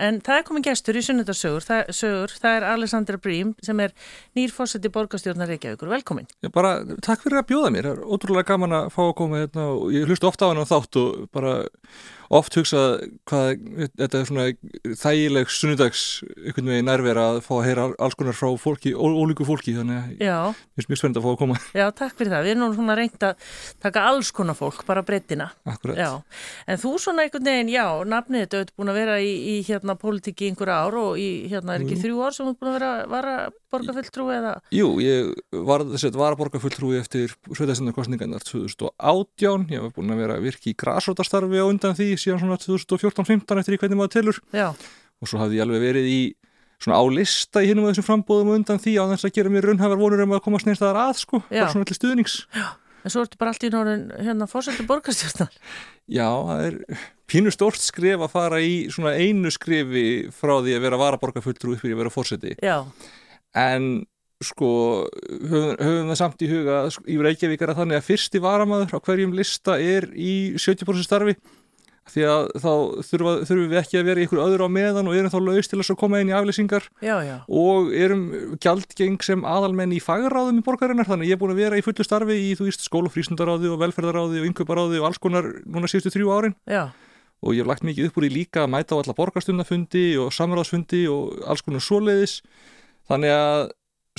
en það er komin gestur í sunnudasögur, það, sögur, það er Alessandra Brím sem er nýrfósetti borgastjórnar Reykjavíkur, velkomin. Já, bara takk fyrir að bjóða mér, það er ótrúlega gaman að fá að koma hérna og ég hlustu ofta á hann á þátt og bara oft hugsað hvað þetta er svona þægileg sunnudags einhvern veginn nærvera að fá að heyra alls konar frá fólki, ólíku fólki þannig að ég finnst mjög spennt að fá að koma Já, takk fyrir það, við erum nú svona reynd að taka alls konar fólk, bara breytina. En þú svona einhvern veginn, já, nafnið þetta er búin að vera í, í hérna pólitíki einhver ár og í, hérna er ekki mm. þrjú ár sem þú er búin að vera, vera borgarfulltrúi eða? Jú, ég var þess að var borgarfulltrúi eftir sveitæstunarkostningarnar 2018, ég var búin að vera virki í grásrótastarfi á undan því síðan svona 2014-15 eftir í hvernig maður telur. Já. og svo hafði ég alveg verið í svona á lista í hinnum af þessum frambóðum undan því á þess að gera mér raunhafar vonur um að komast neins þaðar að sko, Já. bara svona allir stuðnings. Já, en svo ertu bara allt í norðin hérna fórsöldu borgarstjórnar. Já, það er pínu stórt skrif að fara í svona einu skrifi frá því að vera varaborgarfulltrú upp í að vera fórsöti Já. En sko höfum, höfum það samt í huga í Reykjavík er að þannig að fyrsti varamaður á hverjum lista er í 70% starfi því að þá þurfa, þurfum við ekki að vera ykkur öðru á meðan og erum þá laust til að koma inn í aflýsingar. Já, já. og erum gjaldgeng sem aðalmenn í fagráðum í borgarinnar þannig að ég er búin að vera í fullu starfi í þú víst skólufrísundaráði og velferðaráði og yngöparáði og alls konar núna síðustu þrjú árin. Já. og ég hef lagt mikið upp úr í líka að mæta á alla borgarstundafundi og samráðsfundi og alls konar svoleiðis. Þannig að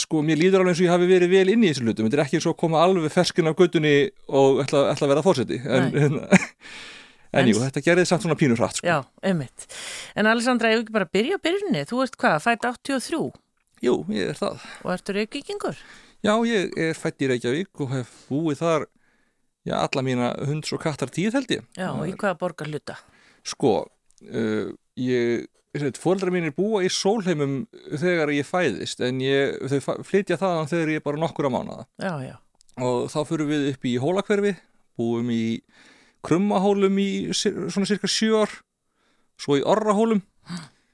sko mér líður alveg eins og ég hafi verið vel inn í þessu hlutum, þetta er ekki eins og að koma alveg ferskin af gautunni og ætla, ætla að vera fórseti en En, en jú, þetta gerði samt svona pínur hratt sko. Já, einmitt. En Alessandra, ég vil bara byrja á byrjunni. Þú ert hvað, fætt 83? Jú, ég er það. Og ertu reykvíkingur? Já, ég er fætt í Reykjavík og hef búið þar, já, alla mína hunds og kattar tíð held ég. Já, og í hvaða borgar hluta? Sko, uh, ég, fóldra mín er búa í sólheimum þegar ég fæðist, en ég, þau flytja þaðan þegar ég er bara nokkur á mánuða. Já, já. Og þá fyrir við upp í hólakverfi, búum í krummahólum í svona cirka sjö ár svo í orrahólum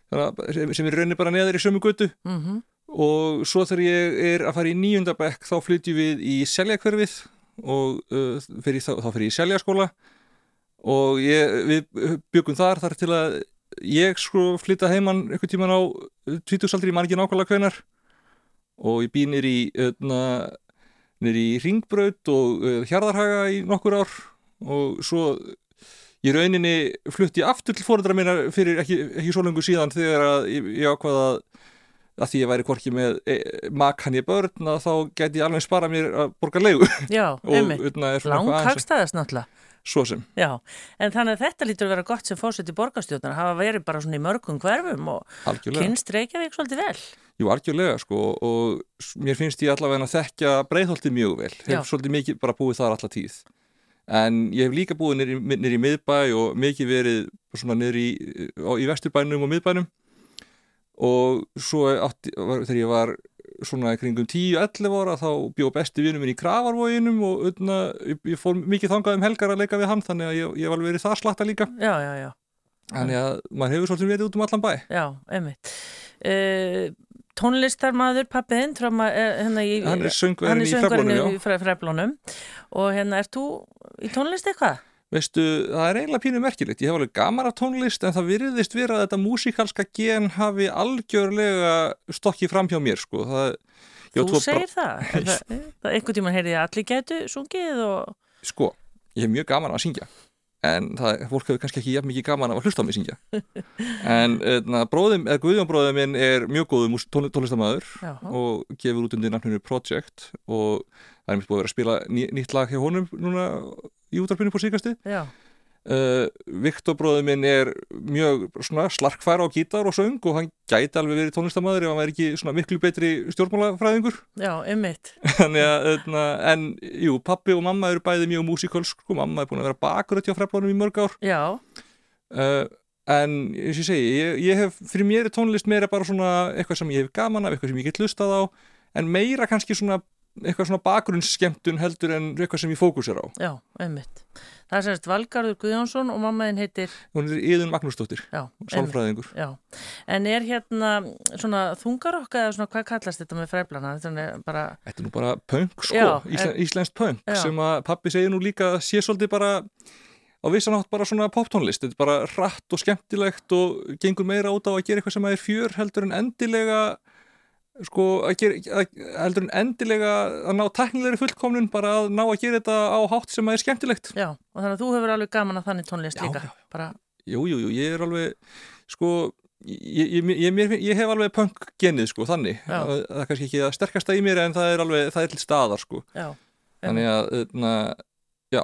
sem er raunir bara neðar í sömu götu. Mm -hmm. og svo þegar ég er að fara í nýjundabekk þá flytjum við í seljakverfið og uh, fyrir, þá, þá fyrir ég í seljaskóla. Og ég, við byggum þar þar til að ég sko flytta heimann einhvern tíman á 20 aldri, ég man ekki nákvæmlega hvenar og ég bý nýri í nýri í ringbraut og uh, hjarðarhaga í nokkur ár og svo í rauninni flutti ég aftur til fóröldra mína fyrir ekki, ekki svo lengur síðan þegar að ég, ég ákvaða að því ég væri hvorki með e, makkan ég börn að þá geti ég alveg spara mér að borga leigu. Já, einmitt, langkagstæðast náttúrulega. Svo sem. Já, en þannig að þetta lítur að vera gott sem fórsett í borgarstjóðnar hafa verið bara svona í mörgum hverfum og kynst Reykjavík svolítið vel. Jú, algjörlega sko og mér finnst ég allavega að þekka breyðholtið mjög vel. Hef Já. svolítið mikið bara búið þar alla tíð en ég hef líka búið nýri í miðbæ og mikið verið svona nýri í, í vesturbænum og miðbænum. Og svo átti, var, þegar ég var svona kringum 10-11 ára þá bjóð besti vinum minn í Kravarvóginum og öðna, ég, ég fór mikið þangað um helgar að leika við hann þannig að ég, ég var verið það slatta líka. Já, já, já. Þannig að maður hefur svolítið verið út um allan bæ. Já, einmitt uh, tónlistarmadur pappiðinn eh, hérna hann er söngverðin í Freflónum í Freflónum og hérna ert þú í tónlist eitthvað? Veistu, það er eiginlega pínu merkilegt. Ég hef alveg gaman af tónlist en það virðist vera að þetta músikalska gen hafi algjörlega stokkið fram hjá mér sko. Það, Þú segir það? það einhvern tíman heyrði ég að allir getu sungið og... Sko, ég hef mjög gaman að syngja en það, fólk hefur kannski ekki jafn mikið gaman að hlusta á mig syngja. En na, bróðum, eða Guðjón minn er mjög góðu tónlistamæður og gefur út undir nafninu Project og það er mjög búið að vera að spila ný, nýtt lag hjá honum núna í útarpinu på síkasti Já Uh, Viktor bróður minn er mjög slarkfæra á gítar og söng og hann gæti alveg verið tónlistamæður ef hann væri ekki svona miklu betri stjórnmálafræðingur. Já, ummitt hérna, En, jú, pappi og mamma eru bæði mjög músikalsk, sko, mamma er búin að vera bakurötti á freflánum í mörg ár. Já. Uh, En, eins og ég segi, ég, ég hef, fyrir mér er tónlist meira bara svona eitthvað sem ég hef gaman af, eitthvað sem ég get lustað á en meira kannski svona eitthvað svona bakgrunnsskemtun heldur en eitthvað sem ég fókusir á. Já, einmitt. Það er sérst Valgarður Guðjónsson og mammaðin heitir Hún er Íðun Magnúsdóttir Sálfræðingur. En er hérna svona þungarokka eða svona hvað kallast þetta með fræflana? Þetta er, bara... þetta er nú bara punk sko, Ísla, íslenskt punk Já. sem að pappi segir nú líka sé svolítið bara á vissan átt bara svona poptónlist. Þetta er bara rætt og skemmtilegt og gengur meira út á að gera eitthvað sem er fjör heldur en endilega sko að gera, að, heldur en endilega að ná teknilegri fullkomnun bara að ná að gera þetta á hátt sem er skemmtilegt. Já, og þannig að þú hefur alveg gaman að þannig tónlist Já, líka já, bara, Jú, jú, jú, ég er alveg sko ég, ég, ég, ég, ég hef alveg punk genið sko, þannig. Það það er kannski ekki það sterkasta í mér en það er alveg, það er til staðar sko. Já, þannig að na, já,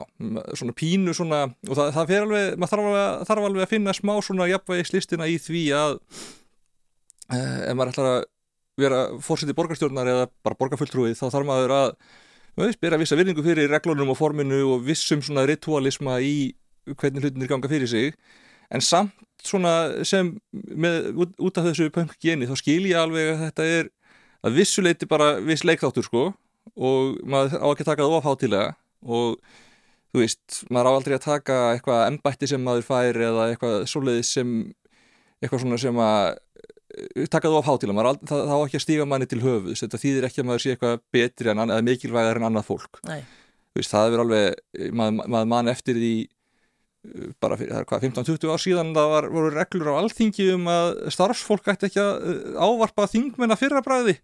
svona pínu svona, og það, það fer alveg maður þarf alveg, þarf alveg að finna smá svona jafnvægislistina í því að eh, ef maður ætlar að vera fórseti borgarstjórnar eða bara borgarfulltrúið þá þarf maður að veist, bera vissa virðingu fyrir reglunum og forminu og vissum svona ritualisma í hvernig hlutinir ganga fyrir sig. En samt svona sem með, út, út af þessu punk geni þá skil ég alveg að þetta er að vissuleiti bara viss leikþáttur sko og maður á ekki að taka það ofhátilega og þú veist, maður á aldrei að taka eitthvað embætti sem maður fær eða eitthvað svoleiðis sem eitthvað svona sem að taka maður á ald- það, það á ekki að stíga manni til höfuðs, þetta þýðir ekki að maður sé eitthvað betri en annað, eða mikilvægar en annað fólk. Þú veist, það er alveg maður, maður mann eftir því uh, bara fyrir, það er hvað, 15-20 ár síðan það var, voru reglur á alþingi um að starfsfólk ætti ekki að uh, ávarpa þingmenn að fyrra bræði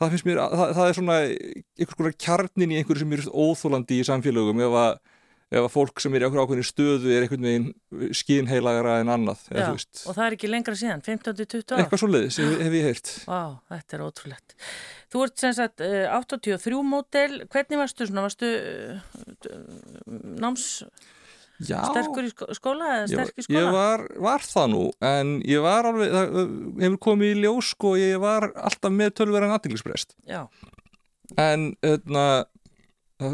það finnst mér, það, það er svona einhvers konar kjarnin í einhverju sem er óþólandi í samfélögum. Ef að, ef að fólk sem er í okkur ákveðin stöðu er einhvern veginn skínheilagra en annað eða, já, veist, og það er ekki lengra síðan 15-20 ár. Eitthvað svo leiðis hef, hef ég heyrt. Vá, þetta er ótrúlegt. Þú ert sem sagt eh, 83 mótel, hvernig varstu svona, varstu uh, náms Já, sterkur í skó- skóla eða ég, sterk í ég skóla? var, var það nú en ég var alveg, það hefur komið í ljós sko, ég var alltaf með tölverðan aðdeglisbrest Já, en öðna,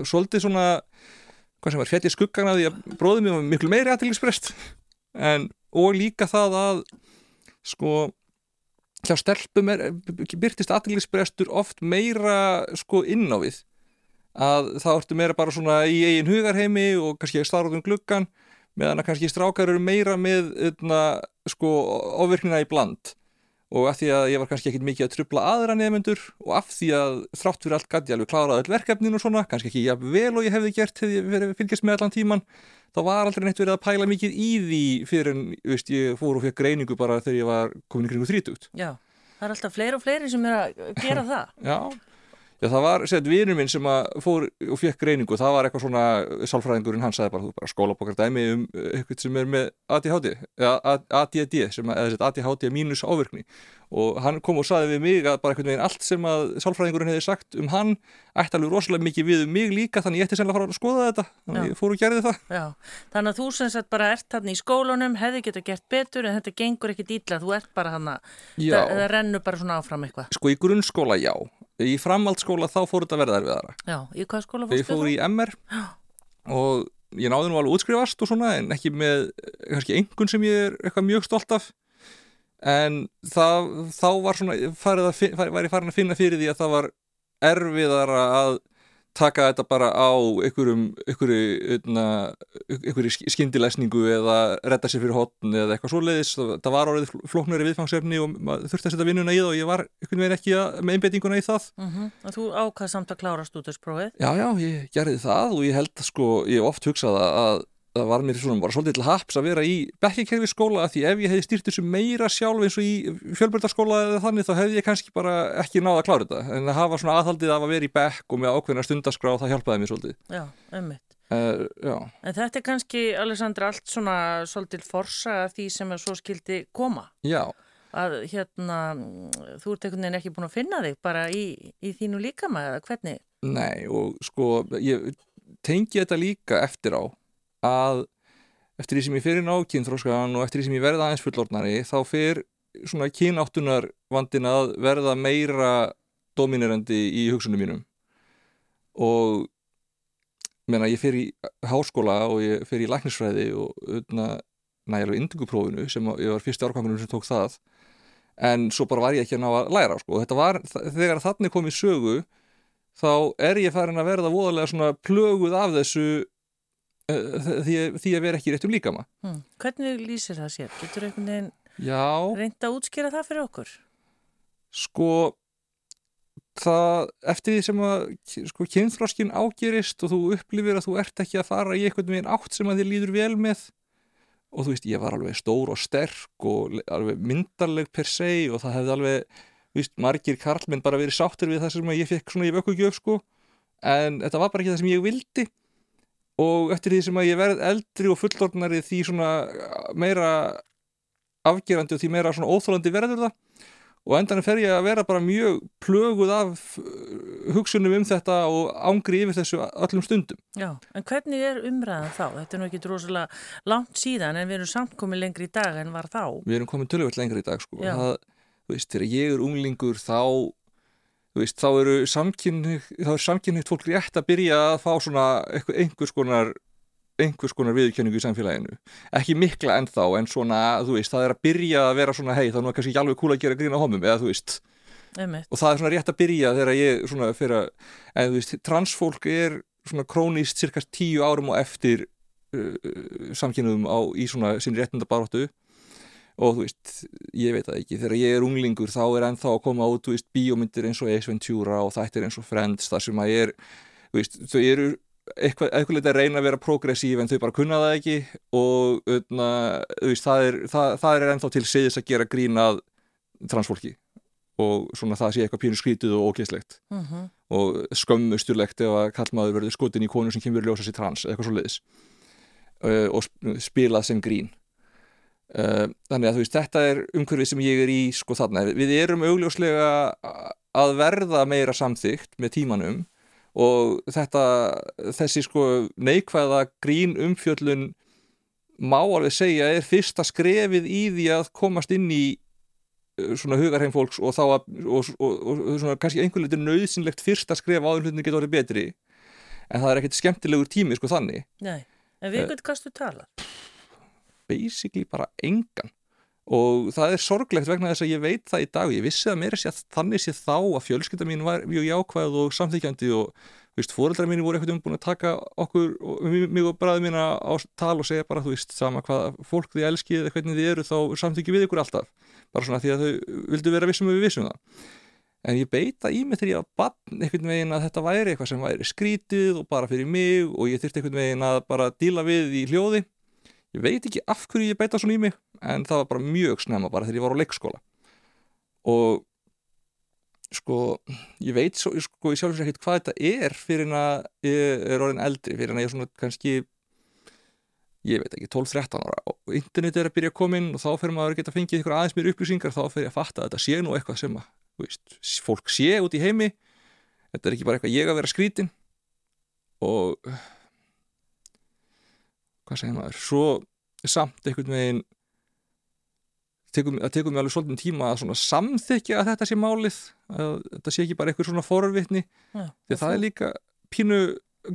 svolítið svona hvað sem var, fjall í skuggan að því að bróðum mér var miklu meiri aðdeglisbrest en, og líka það að sko hjá stelpum er, byrtist aðdeglisbrestur oft meira sko inn á við. Að þá ertu meira bara svona í eigin hugarheimi og kannski starf út um gluggan meðan að kannski strákar eru meira með öðna, sko, ofvirknina í bland og af því að ég var kannski ekkit mikið að trubla aðra nefnendur og af því að þrátt fyrir allt gæti ég alveg klárað öll verkefnin og svona, kannski ekki jafn vel og ég hefði gert hefði verið fylgjast með allan tíman þá var aldrei neitt verið að pæla mikið í því fyrir en, veist, ég fór og fekk greiningu bara þegar ég var komin í kringu þrítugt já. Það er alltaf fleiri og fleiri sem er að gera það. Já, Já, það var, sett, vinur minn sem fór og fekk greiningu, það var eitthvað svona sálfræðingurinn, hann sagði bara, þú bara skólabokar dæmi um eitthvað sem er með ADHD eða ADD, sem að, eða sett, ADHD mínus ávirkni. Og hann kom og sagði við mig að bara einhvern veginn allt sem að sálfræðingurinn hefði sagt um hann ætti alveg rosalega mikið við um mig líka þannig ég ætti sennilega að fara að skoða þetta. Þannig Já. ég fór og gerði það. Já, þannig að þú sem sagt bara ert hann í skólanum, hefði geta gert betur en þetta gengur ekkit ítla, þú ert bara hann að, það rennur bara svona áfram eitthvað. Sko í grunnskóla já, í framhaldsskóla þá fór þetta að verða erfiðara. Já, í hvað skóla Ég fórstu fór í MR og ég náði nú alveg útskrifast og svona en ekki með kannski engun sem ég er eitthvað mjög stolt af. En það, þá var svona farið að, fin- var ég farin að finna fyrir því að það var erfiðara að taka þetta bara á einhverjum einhverju, einhverju skindilesningu eða redda sér fyrir hotn eða eitthvað svoleiðis. Það var orðið flóknari viðfangsefni og þurfti að setja vinnuna í það og ég var einhvern veginn ekki að, með einbeitinguna í það. Mm Og þú ákvað samt að klára stúdursprófið. Já, já, ég gerði það og ég held sko, ég hef oft hugsað að, að það var mér svona bara svolítið til haps að vera í bekkikerfi skóla að því ef ég hefði stýrt þessu meira sjálf eins og í fjölbyrtarskóla eða þannig þá hefði ég kannski bara ekki náða að klára þetta en að hafa svona aðhaldið af að vera í bekk og með ákveðna stundaskrá það hjálpaði mér svolítið Já, ummitt. uh, Já, En þetta er kannski, Alessandra, allt svona svolítil forsa af því sem er svo skildi koma. já, Að hérna, þú ert einhvern veginn ekki búin að finna þig bara í, í þínu líkama eða hvernig? nei og sko ég tengi þetta líka eftir á að eftir því sem ég fyrir ná kynþróskan og eftir því sem ég verða aðeins fullornari þá fyrir svona kynáttunar vandin að verða meira dominerandi í hugsunum mínum og menna ég fyrir í háskóla og ég fyrir í læknisfræði og öðna, nægilega induguprófinu sem ég var fyrsti árgangunum sem tók það en svo bara var ég ekki að ná að læra sko. Var, þegar þannig kom í sögu þá er ég farin að verða voðalega svona plöguð af þessu því, því að vera ekki rétt um líkama Hm. Hvernig lýsir það sér? Getur einhvern veginn Já, reynd að útskýra það fyrir okkur? sko það eftir því sem að sko, kynþróskin ágerist og þú upplifir að þú ert ekki að fara í einhvern veginn átt sem að þið líður vel með og þú veist, ég var alveg stór og sterk og alveg myndarleg per se og það hefði alveg, þú veist, margir karlmenn bara verið sáttur við það sem ég fekk svona í vökkugjöf sko, en þetta var bara ekki það sem ég vildi og eftir því sem að ég verð eldri og fullornari því svona meira afgerandi og því meira svona óþólandi verður það og endan fer ég að vera bara mjög plöguð af uh, hugsunum um þetta og ángri yfir þessu öllum stundum. Já, en hvernig er umræðan þá? Þetta er nú ekki drosalega langt síðan en við erum samt komið lengri í dag en var þá. Við erum komið tölvöld lengri í dag sko. Það, veist, þegar ég er unglingur þá, veist, þá eru samkynniðt fólk rétt að byrja að fá svona einhvers konar einhvers konar viðkjöningu í samfélaginu. Ekki mikla ennþá en svona þú veist, það er að byrja að vera svona hei, það er nú kannski ekki alveg cool að gera grína homum eða þú veist. Einmitt. og það er svona rétt að byrja þegar ég svona fyrir að, en þú veist, transfólk er svona krónist cirka tíu árum og eftir uh, samkynniðum á í svona sín réttindabaróttu og þú veist, ég veit það ekki. Þegar ég er unglingur þá er ennþá að koma út, þú veist, bíómyndir eins og Ace Ventura og þættir eins og Friends þar sem að ég er, þú veist, þau eru eitthvað, eitthvað litið að reyna að vera progressív en þau bara kunna það ekki. Og öðna, veist, það, er, það, það er ennþá til siðis að gera grínað transfólki. Og svona það sé eitthvað pínu skrítið og ógeðslegt uh -huh. og skömmusturlegt ef að kallmaður verður skutin í konu sem kemur að ljósa sér trans eitthvað svo leiðis uh, og spilað sem grín þannig að þú veist þetta er umhverfið sem ég er í sko þarna. Við erum augljóslega að verða meira samþygt með tímanum og þetta, þessi sko neikvæða grín umfjöllun má alveg segja er fyrsta skrefið í því að komast inn í uh, svona hugarheim fólks og þá að, og, og, og, og svona kannski einhvern veitur nöðsynlegt fyrsta skref áður hlutin getur orðið betri. En það er ekkert skemmtilegur tími sko þannig. Nei, en við getum kannski talað Basically bara engan. Og það er sorglegt vegna þess að ég veit það í dag. Ég vissi að mér sé að þannig sé þá að fjölskylda mín var mjög jákvæð og samþykjandi og veist, fóreldrar mín voru eitthvað um búin að taka okkur og mig og bræði mín á tal og segja bara þú veist sama hvað fólk þið elskið eða hvernig þið eru þá samþykju við ykkur alltaf. Bara svona því að þau vildu vera vissum og við vissum það. En ég beita í mig þegar ég var bann einhvern veginn að þetta væri eitthvað sem væri skrítið og bara fyrir mig og ég þurfti einhvern veginn að bara díla við í hljóði ég veit ekki af hverju ég beita svona í mig en það var bara mjög snemma bara þegar ég var á leikskóla. Og sko ég veit svo, sko ég sjálfur sér ekkert hvað þetta er fyrir en að ég er orðin eldri fyrir en að ég er svona kannski ég veit ekki 12-13 ára. Og internet er að byrja að koma inn og þá fyrir maður að geta fengið ykkur aðeins mér upplýsingar þá fyrir að fatta að þetta sé nú eitthvað sem að veist, fólk sé út í heimi. Þetta er ekki bara eitthvað ég að vera skrítin. Og hvað segir maður? Svo samt einhvern veginn það tekur mig alveg svolítið tíma að samþykja að þetta sé málið að þetta sé ekki bara einhver svona forvitni. Ja, því það er líka pínu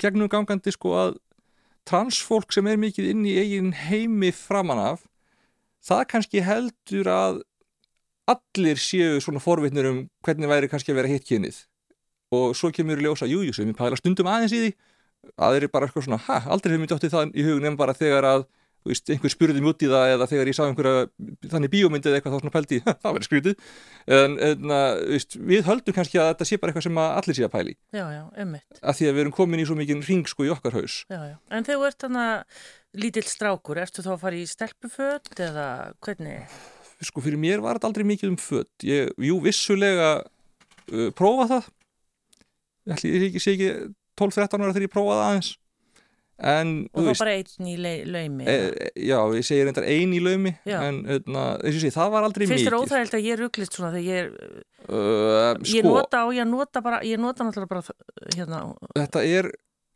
gegnum gangandi sko að transfólk sem er mikið inn í eigin heimi framan af það kannski heldur að allir séu svona forvitnir um hvernig væri kannski að vera hitt kynið. Og svo kemur ljósa, jújú, sem ég pæla stundum aðeins í því er bara eitthvað svona, ha, aldrei hefur mér dóttið það í hugum nefn bara þegar að veist, einhver spurði mjög út í það eða þegar ég sá einhverja þannig bíómyndið eitthvað þá svona pældi það verður skrítið en, en veist, við höldum kannski að þetta sé bara eitthvað sem allir sé að pæli já, já, að því að við erum komin í svo mikið ring sko í okkar haus. Já, En þegar þú ert þannig lítill strákur ertu þá að fara í stelpuföld eða hvernig? Sko fyrir mér var þetta aldrei mikið um föld ég, jú, vissulega uh, prófa það. Ég, ég sé ekki 12-13 ára þegar ég prófaði aðeins. En, og þá bara einn í laumi e, já, ég segir reyndar einn í laumi já. en öðna, sé, það var aldrei mikið Fyrst er óþægild að ég er rugglist svona þegar ég, uh, sko, ég nota og ég nota bara ég nota náttúrulega bara hérna. Þetta er,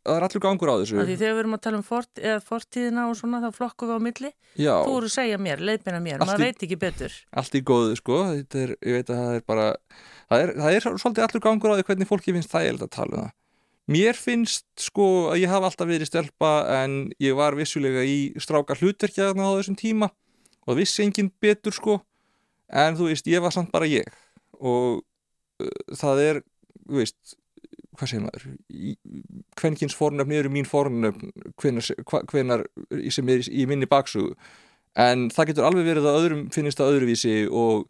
það er allur gangur á þessu. Þegar við erum að tala um fort, fortíðina og svona þá flokkum við á milli. Já. þú eru að segja mér, leipina mér, allt maður í, veit ekki betur. Allt í góðu sko. Er, ég veit að það er bara það er, það er svolítið allur gangur á því hvernig fólki finnst þægild að tala um það Mér finnst sko að ég hafa alltaf verið stelpa en ég var vissulega í stráka hlutverkjaðna á þessum tíma og vissi enginn betur sko. En þú veist ég var samt bara ég. Og uh, það er, þú veist, hvað segir maður, hvenkins fornöfni eru mín fornöfn hvenar sem er í minni baksugu en það getur alveg verið að öðrum finnist það öðruvísi og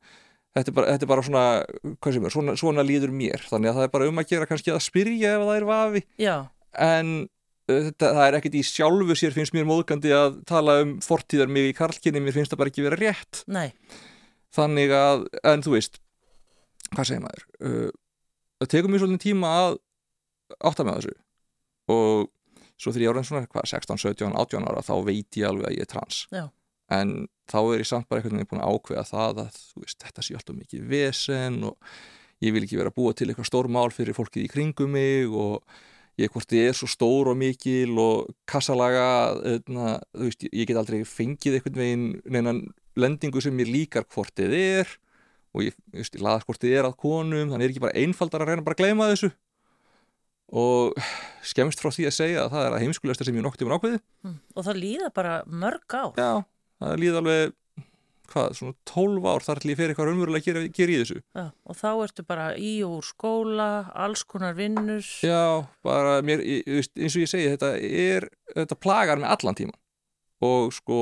þetta er bara, þetta er bara svona, hvað sem er, svona, svona líður mér. Þannig að það er bara um að gera kannski að spyrja ef það er vafi. Já, en uh, þetta, það er ekkert í sjálfu sér finnst mér móðgandi að tala um fortíðar mig í karlkinni, mér finnst það bara ekki vera rétt. Nei, þannig að, en þú veist hvað segir maður? Uh, það tekur mér svolítið tíma að átta með þessu. Og svo þegar ég ára en svona, hvað, 16, 17, 18 ára þá veit ég alveg að ég er trans. Já. En þá er ég samt bara einhvern veginn búin að ákveða það að þú veist, þetta sé alltaf mikið vesen og ég vil ekki vera að búa til eitthvað stór mál fyrir fólkið í kringum mig og ég hvort ég er svo stór og mikil og kassalaga öðna, þú veist, ég get aldrei fengið einhvern veginn neinan lendingu sem mér líkar hvort þið er og ég, þú veist, ég laðast hvort þið er að konum þannig er ekki bara einfaldar að reyna bara að gleyma þessu og skemmst frá því að segja að það er að heimskulegasta sem ég nokti um ákveði hm. og það líða bara mörg ár. já, það líði alveg hvað, svona 12 ár þar til ég fer eitthvað raunverulega að gera, í þessu. Já, og þá ertu bara í og úr skóla, alls konar vinnur. já, bara mér, eins og ég segi þetta er, þetta plagar með allan tíman og sko,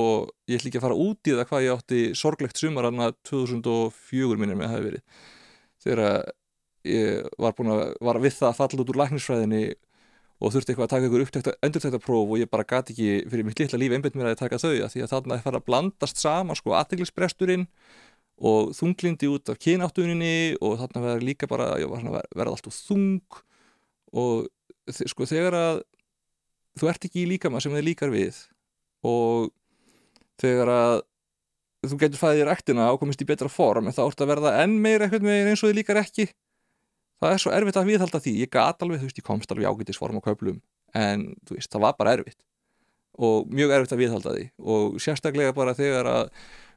ég ætl ekki að fara út í það hvað ég átti sorglegt sumar aðna 2004 minnir með að hafa verið. Þegar ég var búin að, var við það að falla út úr læknisfræðinni og þurfti eitthvað að taka ykkur upptækta, endurtækta próf og ég bara gati ekki fyrir mitt litla líf einbætt mér að ég taka þau að því að þarna er fara að blandast saman sko aðteglisbresturinn og þunglindi út af kynáttuninni og þarna verður líka bara, verða alltaf þung og sko þegar að þú ert ekki í líkama sem þið líkar við og þegar að þú getur fæðið í ræktina og komist í betra form en þá ert að verða enn meira eitthvað með eins og þið líkar ekki það er svo erfitt að viðhalda því. Ég gat alveg, þú veist, ég komst alveg ágætisform á köflum en þú veist, það var bara erfitt. Og mjög erfitt að viðhalda því. Og sérstaklega bara þegar að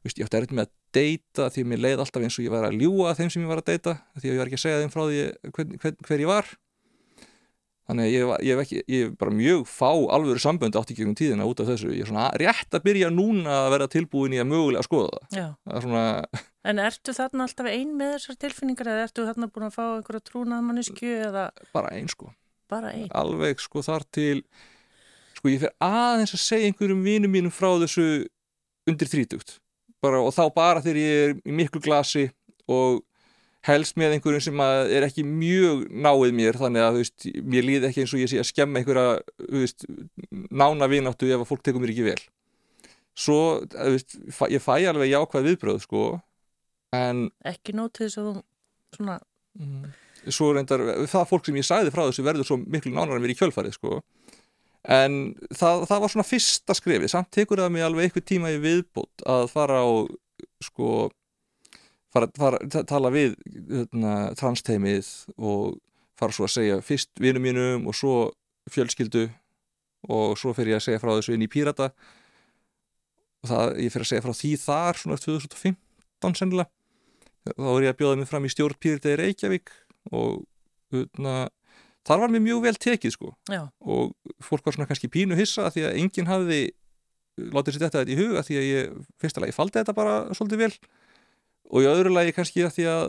veist, ég átti erfitt með að deyta því að mér leið alltaf eins og ég var að ljúa þeim sem ég var að deyta því að ég var ekki að segja þeim frá því hver, hver, hver ég var þannig að ég, ég hef ekki, ég hef bara mjög fá alvöru sambönd átti ekki um tíðina út af þessu. Ég er svona rétt að byrja núna að vera tilbúin í að mögulega skoða það. Það er svona, en ertu þarna alltaf ein með þessar tilfinningar eða ertu þarna búin að fá einhverja trúnaðmannisku eða bara einn sko. Bara ein? alveg sko þar til sko ég fer aðeins að segja einhverjum vinum mínum frá þessu undir þrítugt. Bara, og þá bara þegar ég er í miklu glasi og helst með einhverjum sem er ekki mjög náið mér þannig að veist, mér líði ekki eins og ég sé að skemma einhverja veist, nána vináttu ef að fólk tekur mér ekki vel svo, veist, ég fæ alveg jákvæð viðbröð sko en Ekki nótið þú svona, svo reyndar, það fólk sem ég sagði frá þessu verður svo miklu nánar en mér í kjölfarið sko. en það, það var svona fyrsta skrifið, samt tekur það mig alveg eitthvað tíma í viðbót að fara á sko fara, fara, ta- tala við hérna, transteimið og fara svo að segja fyrst vinum mínum og svo fjölskyldu og svo fer ég að segja frá þessu inn í Pírata. Og það, ég fer að segja frá því þar svona 2015 sennilega. Þá er ég að bjóða mig fram í stjórn Pírita í Reykjavík og hérna, þar var mér mjög vel tekið sko. Já, og fólk var svona kannski pínu hissa því að enginn hafði látið sér þetta þetta í huga því að ég, fyrsta lagi, faldi þetta bara svolítið vel og í öðru lagi kannski að því að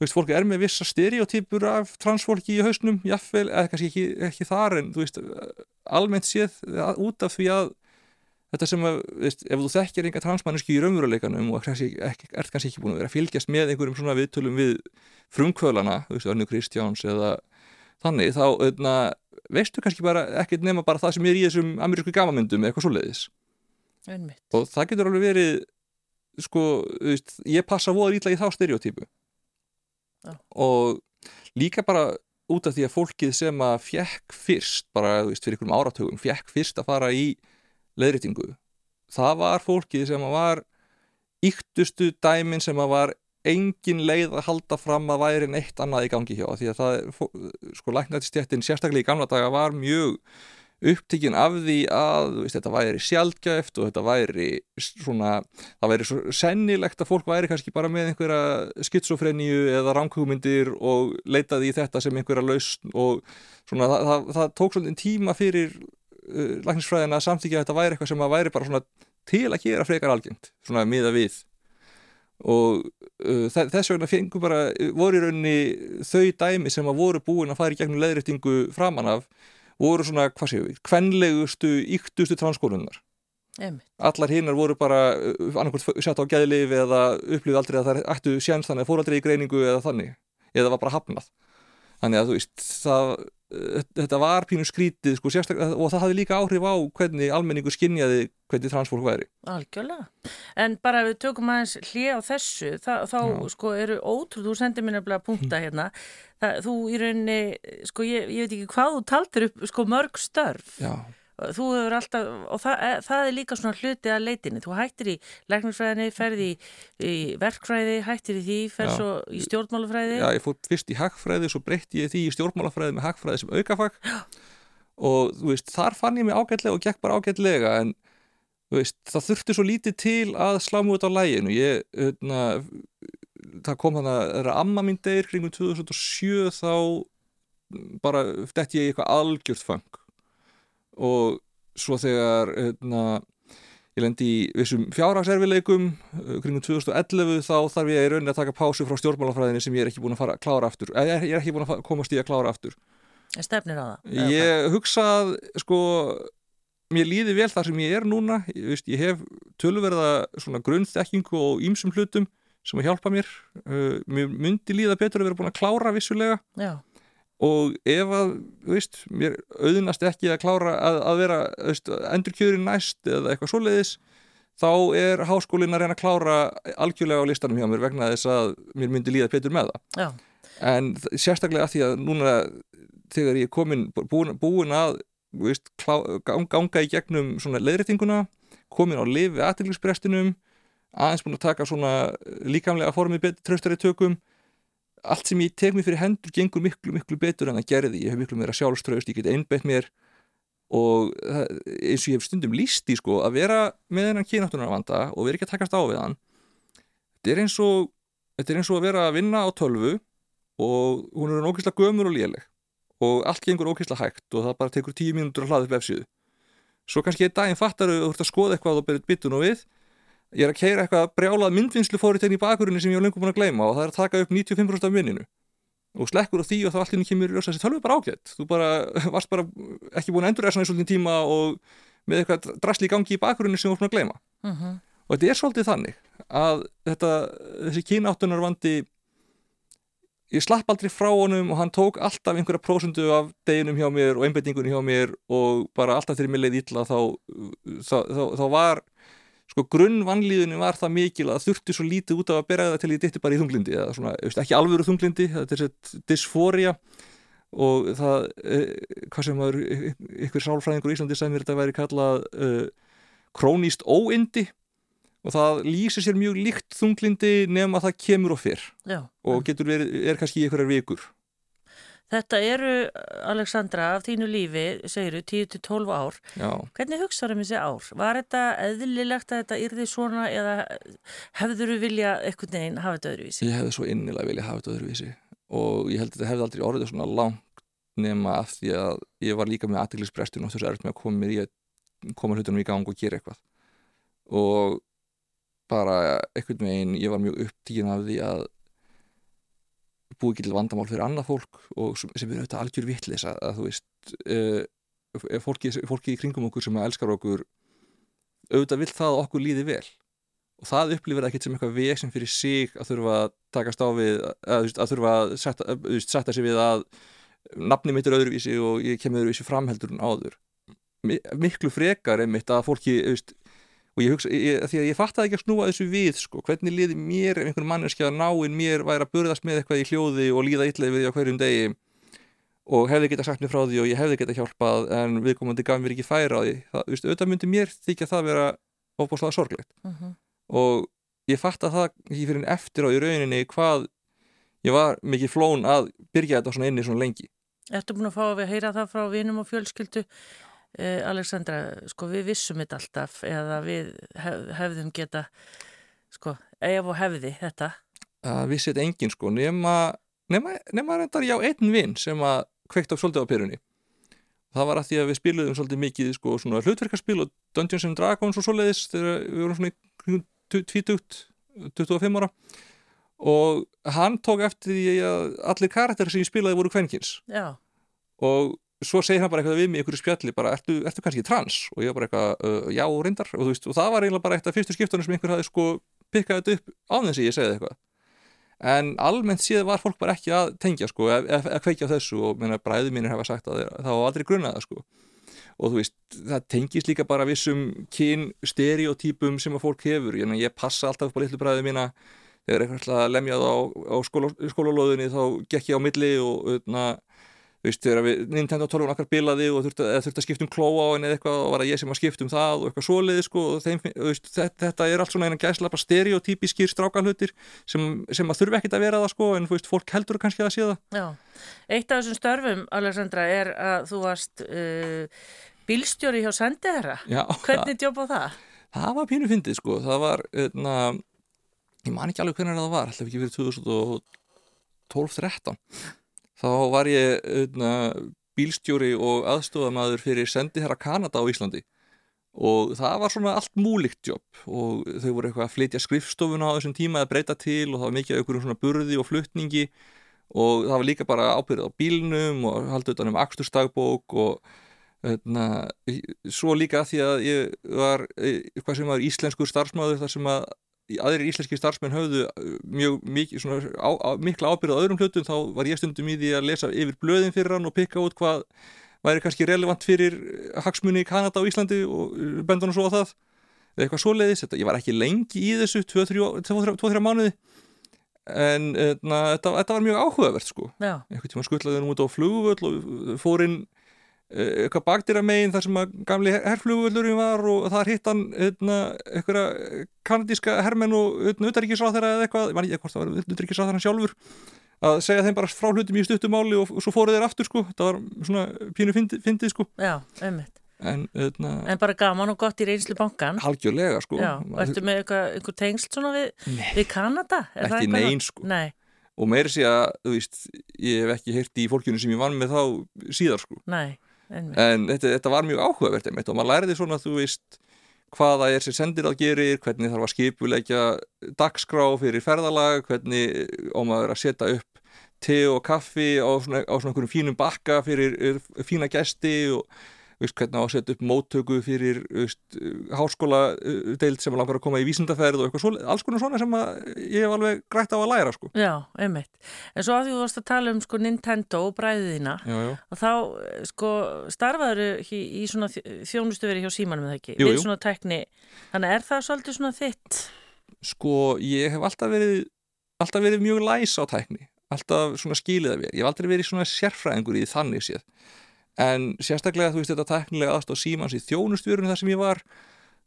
þú veist, fólk er með vissa stereotypur af transfólki í hausnum, jafnvel, eða kannski ekki, ekki þar en þú veist, almennt séð út af því að þetta sem að, veist, ef þú þekkir enga transmanniski í raunveruleikanum og kannski, ekki, ert kannski ekki búin að vera að fylgjast með einhverjum svona viðtölum við frumkvölana, þú veist, Örnu Kristjáns eða þannig, þá öðna, veistu kannski bara ekkert nema bara það sem er í þessum amerísku gamamyndum eða eitthvað svoleiðis einmitt. og það getur alveg verið sko, veist, ég passa voða ítla í þá stereotypu Já. og líka bara út af því að fólkið sem að fjekk fyrst, bara veist, fyrir einhverjum áratugum fjekk fyrst að fara í leiðréttingu, það var fólkið sem að var yktustu dæmin sem að var engin leið að halda fram að væri neitt annað í gangi hjá því að það, sko, læknættistjættin sérstaklega í gamla daga var mjög upptíkin af því að veist, þetta væri sjaldgæft og þetta væri svona, það væri svo sennilegt að fólk væri kannski bara með einhverja skitsofreníu eða ránkugmyndir og leitaði í þetta sem einhverja lausn og svona það, það, það tók svolítið tíma fyrir uh, læknisfræðina að samþykja að þetta væri eitthvað sem að væri bara svona til að gera frekar algengt, svona miða við. Og uh, þe- þess vegna fengu bara, voru í rauninni þau dæmi sem að voru búin að fara í gegnum leðréttingu framan af voru svona, hvað séu við, kvenlegustu, yktustu transkólunar. Allar hinnar voru bara annarkvæmt sett á geðlif eða upplýðu aldrei að það ættu séns þannig að fór aldrei í greiningu eða þannig, eða var bara hafnað þannig að þú veist það, þetta var pínu skrítið sko, og það hafði líka áhrif á hvernig almenningu skinjaði hvernig transfólk væri. Algjörlega, en bara við tökum aðeins hlið á þessu, það, þá Já. sko eru ótrúð, þú sendir mér nefnilega punta hm. hérna, það, þú í rauninni sko ég, ég veit ekki hvað þú taltir upp sko mörg störf. Já þú hefur alltaf, og það, eh, það er líka svona hluti að leitinni, þú hættir í læknarsfræðinni, ferði í, í verkfræði, hættir í því, ferð svo í stjórnmálafræði. Já, ég fór fyrst í hagfræði, svo breytti ég því í stjórnmálafræði með hagfræði sem aukafag. Og þú veist, þar fann ég mig ágætlega og gekk bara ágætlega en veist, það þurfti svo lítið til að slá mjög út á læginu, ég, hérna, það kom þannig að það er að amma mín degir kringum 2007 þá bara dætt ég eitthvað algjört fang og svo þegar hérna, ég lendi í vissum fjárhagserfileikum uh, kringum 2011 þá þarf ég í rauninni að taka pásu frá stjórnmálafræðinni sem ég er ekki búin að fara að klára aftur. Ég er, ég er ekki búin að komast í að klára aftur. Stefnir á það? Ég hugsað sko mér líði vel þar sem ég er núna. Ég, veist, ég hef tölverða svona grunnþekkingu og ímsum hlutum sem að hjálpa mér. Uh, mér myndi líða betur að vera búin að klára vissulega. Já og ef að, veist, mér auðnast ekki að klára að, að vera endurkjörin næst eða eitthvað svoleiðis þá er háskólin að reyna að klára algjörlega á listanum hjá mér vegna þess að mér myndi líða betur með það Já. en sérstaklega að því að núna þegar ég er komin búin, búin að veist, klá, ganga í gegnum svona leðritinguna komin á lifi aðtillisbrestinum aðeins búin að taka svona líkamlega formið tröstari tökum allt sem ég tek mér fyrir hendur gengur miklu, miklu betur en það gerði. Ég hef miklu meira sjálfströðust, ég get einbeitt mér og eins og ég hef stundum lísti sko að vera með þennan kynáttunarvanda og vera ekki að takast á við hann þetta er eins og þetta er eins og að vera að vinna á tölvu og hún er ógeðslega gömur og léleg og allt gengur ógeðslega hægt og það bara tekur tíu mínútur að hlaða upp efsíðu svo kannski einn daginn fattar þú ert að skoða eitthvað og berið bitun og við ég er að keira eitthvað brjálað myndvinnslu fóritegn í bakurinn sem ég var lengur búin að gleyma og það er að taka upp 95% af minninu og slekkur á því og þá allir kemur í ljósa þessi tölvu bara ágætt þú bara varst bara ekki búin að endur þess að svolítið tíma og með eitthvað drasli í gangi í bakurinn sem þú var búin að gleyma. Uh -huh. og þetta er svolítið þannig að þetta, þessi kynáttunar vandi ég slapp aldrei frá honum og hann tók alltaf einhverja prósundu af deginum hjá mér og einbetningunum hjá mér og bara alltaf þegar mér leið ítla þá, þá, þá, þá var sko grunnvanlíðinu var það mikil að þurfti svo lítið út af að bera það til ég ditti bara í þunglindi eða svona, ekki alvöru þunglindi þetta er þessi dysfória og það, eh, hvað sem maður ykkur sálfræðingur í Íslandi sem þetta væri kallað uh, króníst óindi og það lýsir sér mjög líkt þunglindi nefn að það kemur og fyrr Já. og getur verið, er kannski í einhverjar vikur Þetta eru, Alexandra, af þínu lífi, segiru, 10-12 ár. Já. Hvernig hugsaður um þessi ár? Var þetta eðlilegt að þetta yrði svona eða hefður þú vilja eitthvað neginn hafa þetta öðruvísi? Ég hefði svo innilega vilja hafa þetta öðruvísi og ég held að þetta hefði aldrei orðið svona langt nema af því að ég var líka með aðteglisbrestun og þessu erft með að koma mér í að koma hlutunum í gang og gera eitthvað. Og bara eitthvað meginn, ég var mjög upptíkin af því að búið ekki til vandamál fyrir annað fólk og sem er auðvitað algjör vittlis að, að þú veist uh, fólki, fólki í kringum okkur sem elskar okkur auðvitað vill það að okkur líði vel. Og það upplifir ekkert sem eitthvað veginn fyrir sig að þurfa að takast á við að, að þurfa að setja, setja sig við að nafni mitt er öðruvísi og ég kemur öðruvísi framheldur en áður. Miklu frekar einmitt að fólki auðvist, og ég hugsa, ég, því að ég fatt að ekki að snúa þessu við sko, hvernig liði mér ef einhvern manneski að náinn mér væri að burðast með eitthvað í hljóði og líða illa við því á hverjum degi og hefði geta sagt mér frá því og ég hefði geta hjálpað en viðkomandi gaf mér ekki færa á því það, veist, auðvitað myndi mér þykja það vera óbúslega sorglegt. Uh -huh. og ég fatt að það ekki fyrir en eftir á í rauninni hvað ég var mikið flón að byrja þetta svona inni svona lengi. Ertu búin að fá að heyra það frá vinum og fjölskyldu Eh, Alexandra, sko við vissum þetta alltaf eða við hef, hefðum geta, sko, ef og hefði þetta. Það vissi þetta engin sko, nema, nema, nema reyndar já einn vinn sem að kveikt á svolítið á perunni. Það var að því að við spiluðum svolítið mikið sko svona hlutverkarspil og Dungeons and Dragons og svoleiðis þegar við vorum svona í 20, 25 ára og hann tók eftir því að allir karakter sem ég spilaði voru kvenkins. Já. Og svo segir hann bara eitthvað við mig ykkur spjalli bara, ertu, ertu kannski trans? og ég var bara eitthvað, uh, já, reyndar. Og, veist, og það var eiginlega bara eitt af fyrstu skiptunum sem einhver hafi sko pikkað þetta upp á þess að ég segði eitthvað. En almennt síðan var fólk bara ekki að tengja sko, að, kveikja á þessu og bræðu mínir hefa sagt að það var aldrei grunnaða sko. Og þú veist, það tengis líka bara vissum kyn stereotypum sem að fólk hefur, ég, ég passa alltaf upp á litlu bræðu mína. Þegar eitthvað lemjað á, á skóla, skólalóðinni þá gekk ég á milli og öðna, veist, þegar við, Nintendo 12 okkar bilaði og þurfti, þurfti að skipta um klóa á henni eða eitthvað og var það ég sem að skipta um það og eitthvað svoleiði sko, þeim, veist, þetta, þetta er allt svona einan gæsla stereotypískir strákanhutir sem, sem að þurfi ekkit að vera það sko en veist, fólk heldur kannski að sé það. Já, eitt af þessum störfum Alexandra er að þú varst uh, bílstjóri hjá Sendiherra. Hvernig djópa það? Það var pínu fyndið sko, það var öðna, ég man ekki alveg hvernig það var alltaf ekki fyrir 2012-13 þá var ég öðna, bílstjóri og aðstofamæður fyrir sendiherra Kanada á Íslandi. Og það var svona allt múlikt jobb. Og þau voru eitthvað að flytja skrifstofuna á þessum tíma að breyta til og það var mikið af einhverjum svona burði og fluttningi og það var líka bara ábyrðið á bílnum og haldið utan um axturstagbók og öðna, svo líka því að ég var eitthvað sem var íslenskur starfsmáður þar sem að aðrir íslenski starfsmenn höfðu uh, mjög mikið, svona, á, á, mikla ábyrð á öðrum hlutum þá var ég stundum í því að lesa yfir blöðin fyrir hann og pikka út hvað væri kannski relevant fyrir hagsmunni í Kanada og Íslandi og uh, bendunum svo á það eða eitthvað svo leiðis, ég var ekki lengi í þessu 2-3 mánuði. En na, þetta, þetta var mjög áhugavert sko. Einhvern tíma skuttlaði hann út á flugvöld og fór inn Eh, eitthvað bakdýra megin þar sem að gamli herrflugvöldurinn var og þar hitt hann hérna, eitthvað kanadíska herrmenn og utaríkisráþæra eða eitthvað, ég man ekki hvort það var utaríkisráþæra sjálfur að segja þeim bara frá hlutum í stuttumáli og, og svo fóruð þeir aftur sko, það var svona pínu fyndið fyndi, sko. Já, einmitt. En, öðna, en bara gaman og gott í reynslu bankan Halgjörlega sko Já, og ertu með eitthvað, einhver tengsl svona við, við Kanada? Er ekki neyn sko Nei. og meiri sé að, þú veist, ég hef ekki heyrt í fólkjunu sem ég vann með þá síðar sko Nei en þetta, þetta var mjög áhugavert einmitt og maður læriði svona að þú veist hvaða er sem sendir að gerir, hvernig þarf að skipuleikja dagskrá fyrir ferðalag, hvernig og maður að setja upp te og kaffi á svona, á svona fínum bakka fyrir eh, fína gæsti og veist, hvernig á að setja upp móttöku fyrir háskóla deilt sem langar að koma í vísindaferð og svo, alls konar svona sem ég hef alveg grætt á að læra sko. Já, einmitt. En svo að því þú varst að tala um sko Nintendo og bræðina og þá sko starfaður í, í svona þjónustu verið hjá símanum eða ekki, jú, við jú. svona tekni þannig er það svolítið svona þitt? Sko ég hef alltaf verið alltaf verið mjög læs á tekni alltaf svona skílið að vera, ég hef aldrei verið svona sérfræðingur í þannig séð en sérstaklega þú veist þetta teknilega aðstáð símans í þjónustjórunum þar sem ég var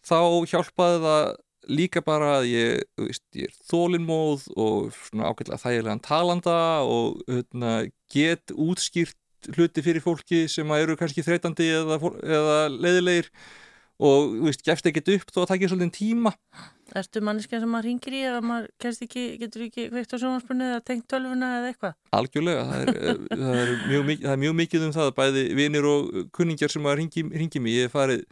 þá hjálpaði það líka bara að ég, veist, ég er þólinnmóð og svona ágætlega þægilegan talanda og hérna, get útskýrt hluti fyrir fólki sem eru kannski þreytandi eða, eða leiðilegir og veist, gefst ekkert upp þó að það ekki svolítið tíma. Erstu manniska sem maður ringir í eða maður ekki, getur ekki veikt á sjónvarspunni eða tengt tölvuna eða eitthvað? Algjörlega, það er, eh, það, er mjög, það er mjög mikið um það bæði vinir og kunningjar sem maður ringi, ringi mig. Ég er farið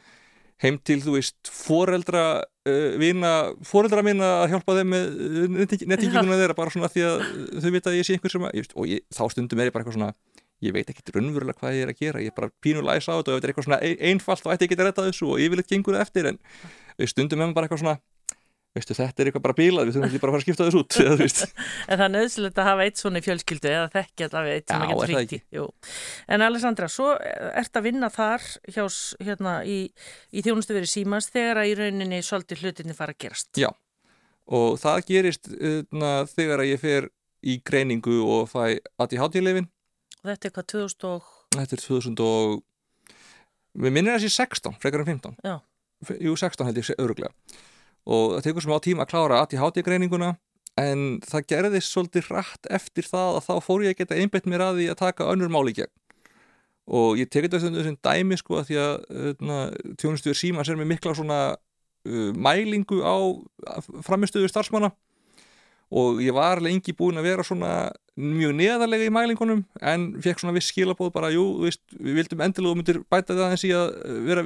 heim til, þú veist, foreldra uh, vina, foreldra minna að hjálpa þeim með nettinginguna þeirra bara svona því að þau vita að ég sé einhver sem að, og ég, þá stundum er ég bara eitthvað svona ég veit ekkert raunverulega hvað ég er að gera. Ég er bara pínulæs á þetta og ef þetta er eitthvað svona einfalt þá ætti ég ekki að retta þessu og yfirleitt gengur það eftir en stundum maður bara eitthvað svona veistu þetta er eitthvað bara bílað við þurfum ekki bara að fara að skipta þessu út En það er nöðsilegt að hafa eitt svona í fjölskyldu eða þekkja allavega eitt sem að geta fríkt En Alessandra, svo ert að vinna þar hjás, hérna, í, í þjónustu verið símans þegar að í rauninni svolítið hlutinni fara að gerast. Já, og það gerist na, þegar að ég fer í greiningu og fæ ADHD-lefin Þetta er hvað 2000 og... Þetta er 2000 og við minnir þessi 16, frekar en 15 Já. Jú, 16 held ég öruglega og það tekur smá tíma að klára að í hátígreininguna en það gerðist svolítið rætt eftir það að þá fór ég að geta einbett mér að því að taka önnur máli gegn. Og ég tekit þetta sem dæmi sko að því að tjónustuður síma sér með mikla svona uh, mælingu á framistöðu starfsmanna og ég var lengi búin að vera svona mjög neðarlega í mælingunum en fekk svona viss skilabóð bara jú, veist, við vildum endilega og myndir bæta það eins í að vera,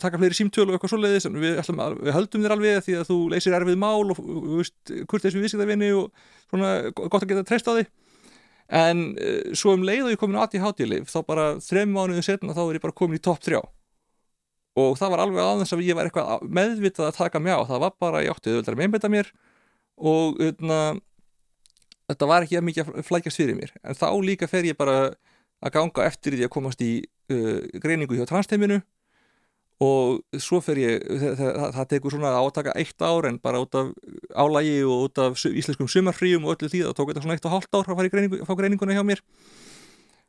taka fleiri símtölu og eitthvað svoleiðis en við, að, við höldum þér alveg því að þú leysir erfið mál og hvort þessu viðsíðarvinni og svona gott að geta treyst á því en uh, svo um leið og ég komin á ADHD-lif þá bara þrem mánuðu setna þá er ég bara komin í topp 3 og það var alveg aðeins að ég var eitthvað meðvitað að taka mig á það var bara, ég átti og öðna, þetta var ekki að mikið að flækjast fyrir mér. En þá líka fer ég bara að ganga eftir því að komast í uh, greiningu hjá transteiminu. Og svo fer ég það, það, það tekur svona átaka eitt ár en bara út af álægi og út af íslenskum sumarfríum og öllu því þá tók þetta svona eitt og hálft ár að fara í greiningu, fá greininguna hjá mér.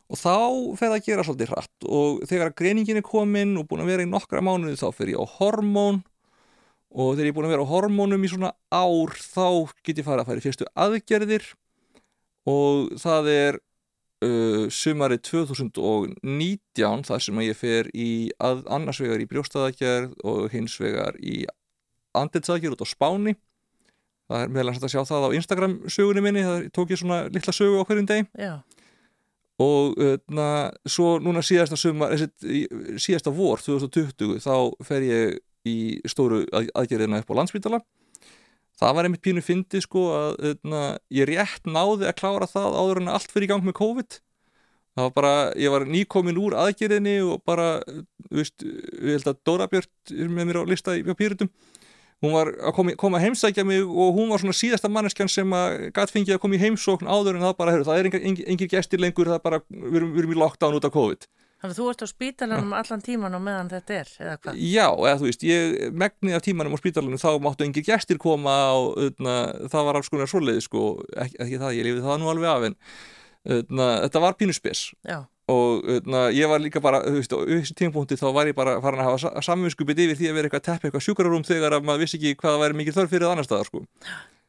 Og þá fer það að gera svolítið hratt. Og þegar greiningin er komin og búin að vera í nokkra mánuði þá fer ég á hormón og þegar ég er búin að vera á hormónum í svona ár þá get ég fara að fara í fyrstu aðgerðir. Og það er uh, sumari 2019 þar sem ég fer í að, annars vegar í brjóstaðagerð og hins vegar í andetsaðgerð út á spáni. Það er meðal að sjá það á Instagram sögunni minni, það tók ég svona litla sögu á hverjum deg og na, hérna, svo núna síðasta sumar, síðasta vor 2020 þá fer ég í stóru aðgerðina upp á landsbytala það var einmitt pínu fyndi sko að öðna, hérna, ég rétt náði að klára það áður en allt fyrir í gang með COVID. Það var bara, ég var nýkomin úr aðgerðinni og bara, þú veist við held að Dóra Björn er með mér á lista í Pírutum, hún var að koma, koma að heimsækja mig og hún var svona síðasta manneskjan sem að gæt fengið að koma í heimsókn áður en það bara, heru, það er engir, engir gestir lengur, það er bara, við erum, við erum í lockdown út af COVID Þannig að þú ert á spítalanum allan tíman og meðan þetta er, eða hvað? Já, eða þú veist, ég megnið af tímanum á spítalanum þá máttu engir gestir koma og öðna, það var alls konar svoleiði sko, ekki, ekki það, ég lifið það nú alveg af en öðna, þetta var pínuspes og öðna, ég var líka bara, þú veist, á þessu tímpunkti þá var ég bara farin að hafa samvinskupið yfir því að vera eitthvað tepp, eitthvað sjúkararúm þegar að maður vissi ekki hvað væri mikið þörf fyrir annar staðar sko.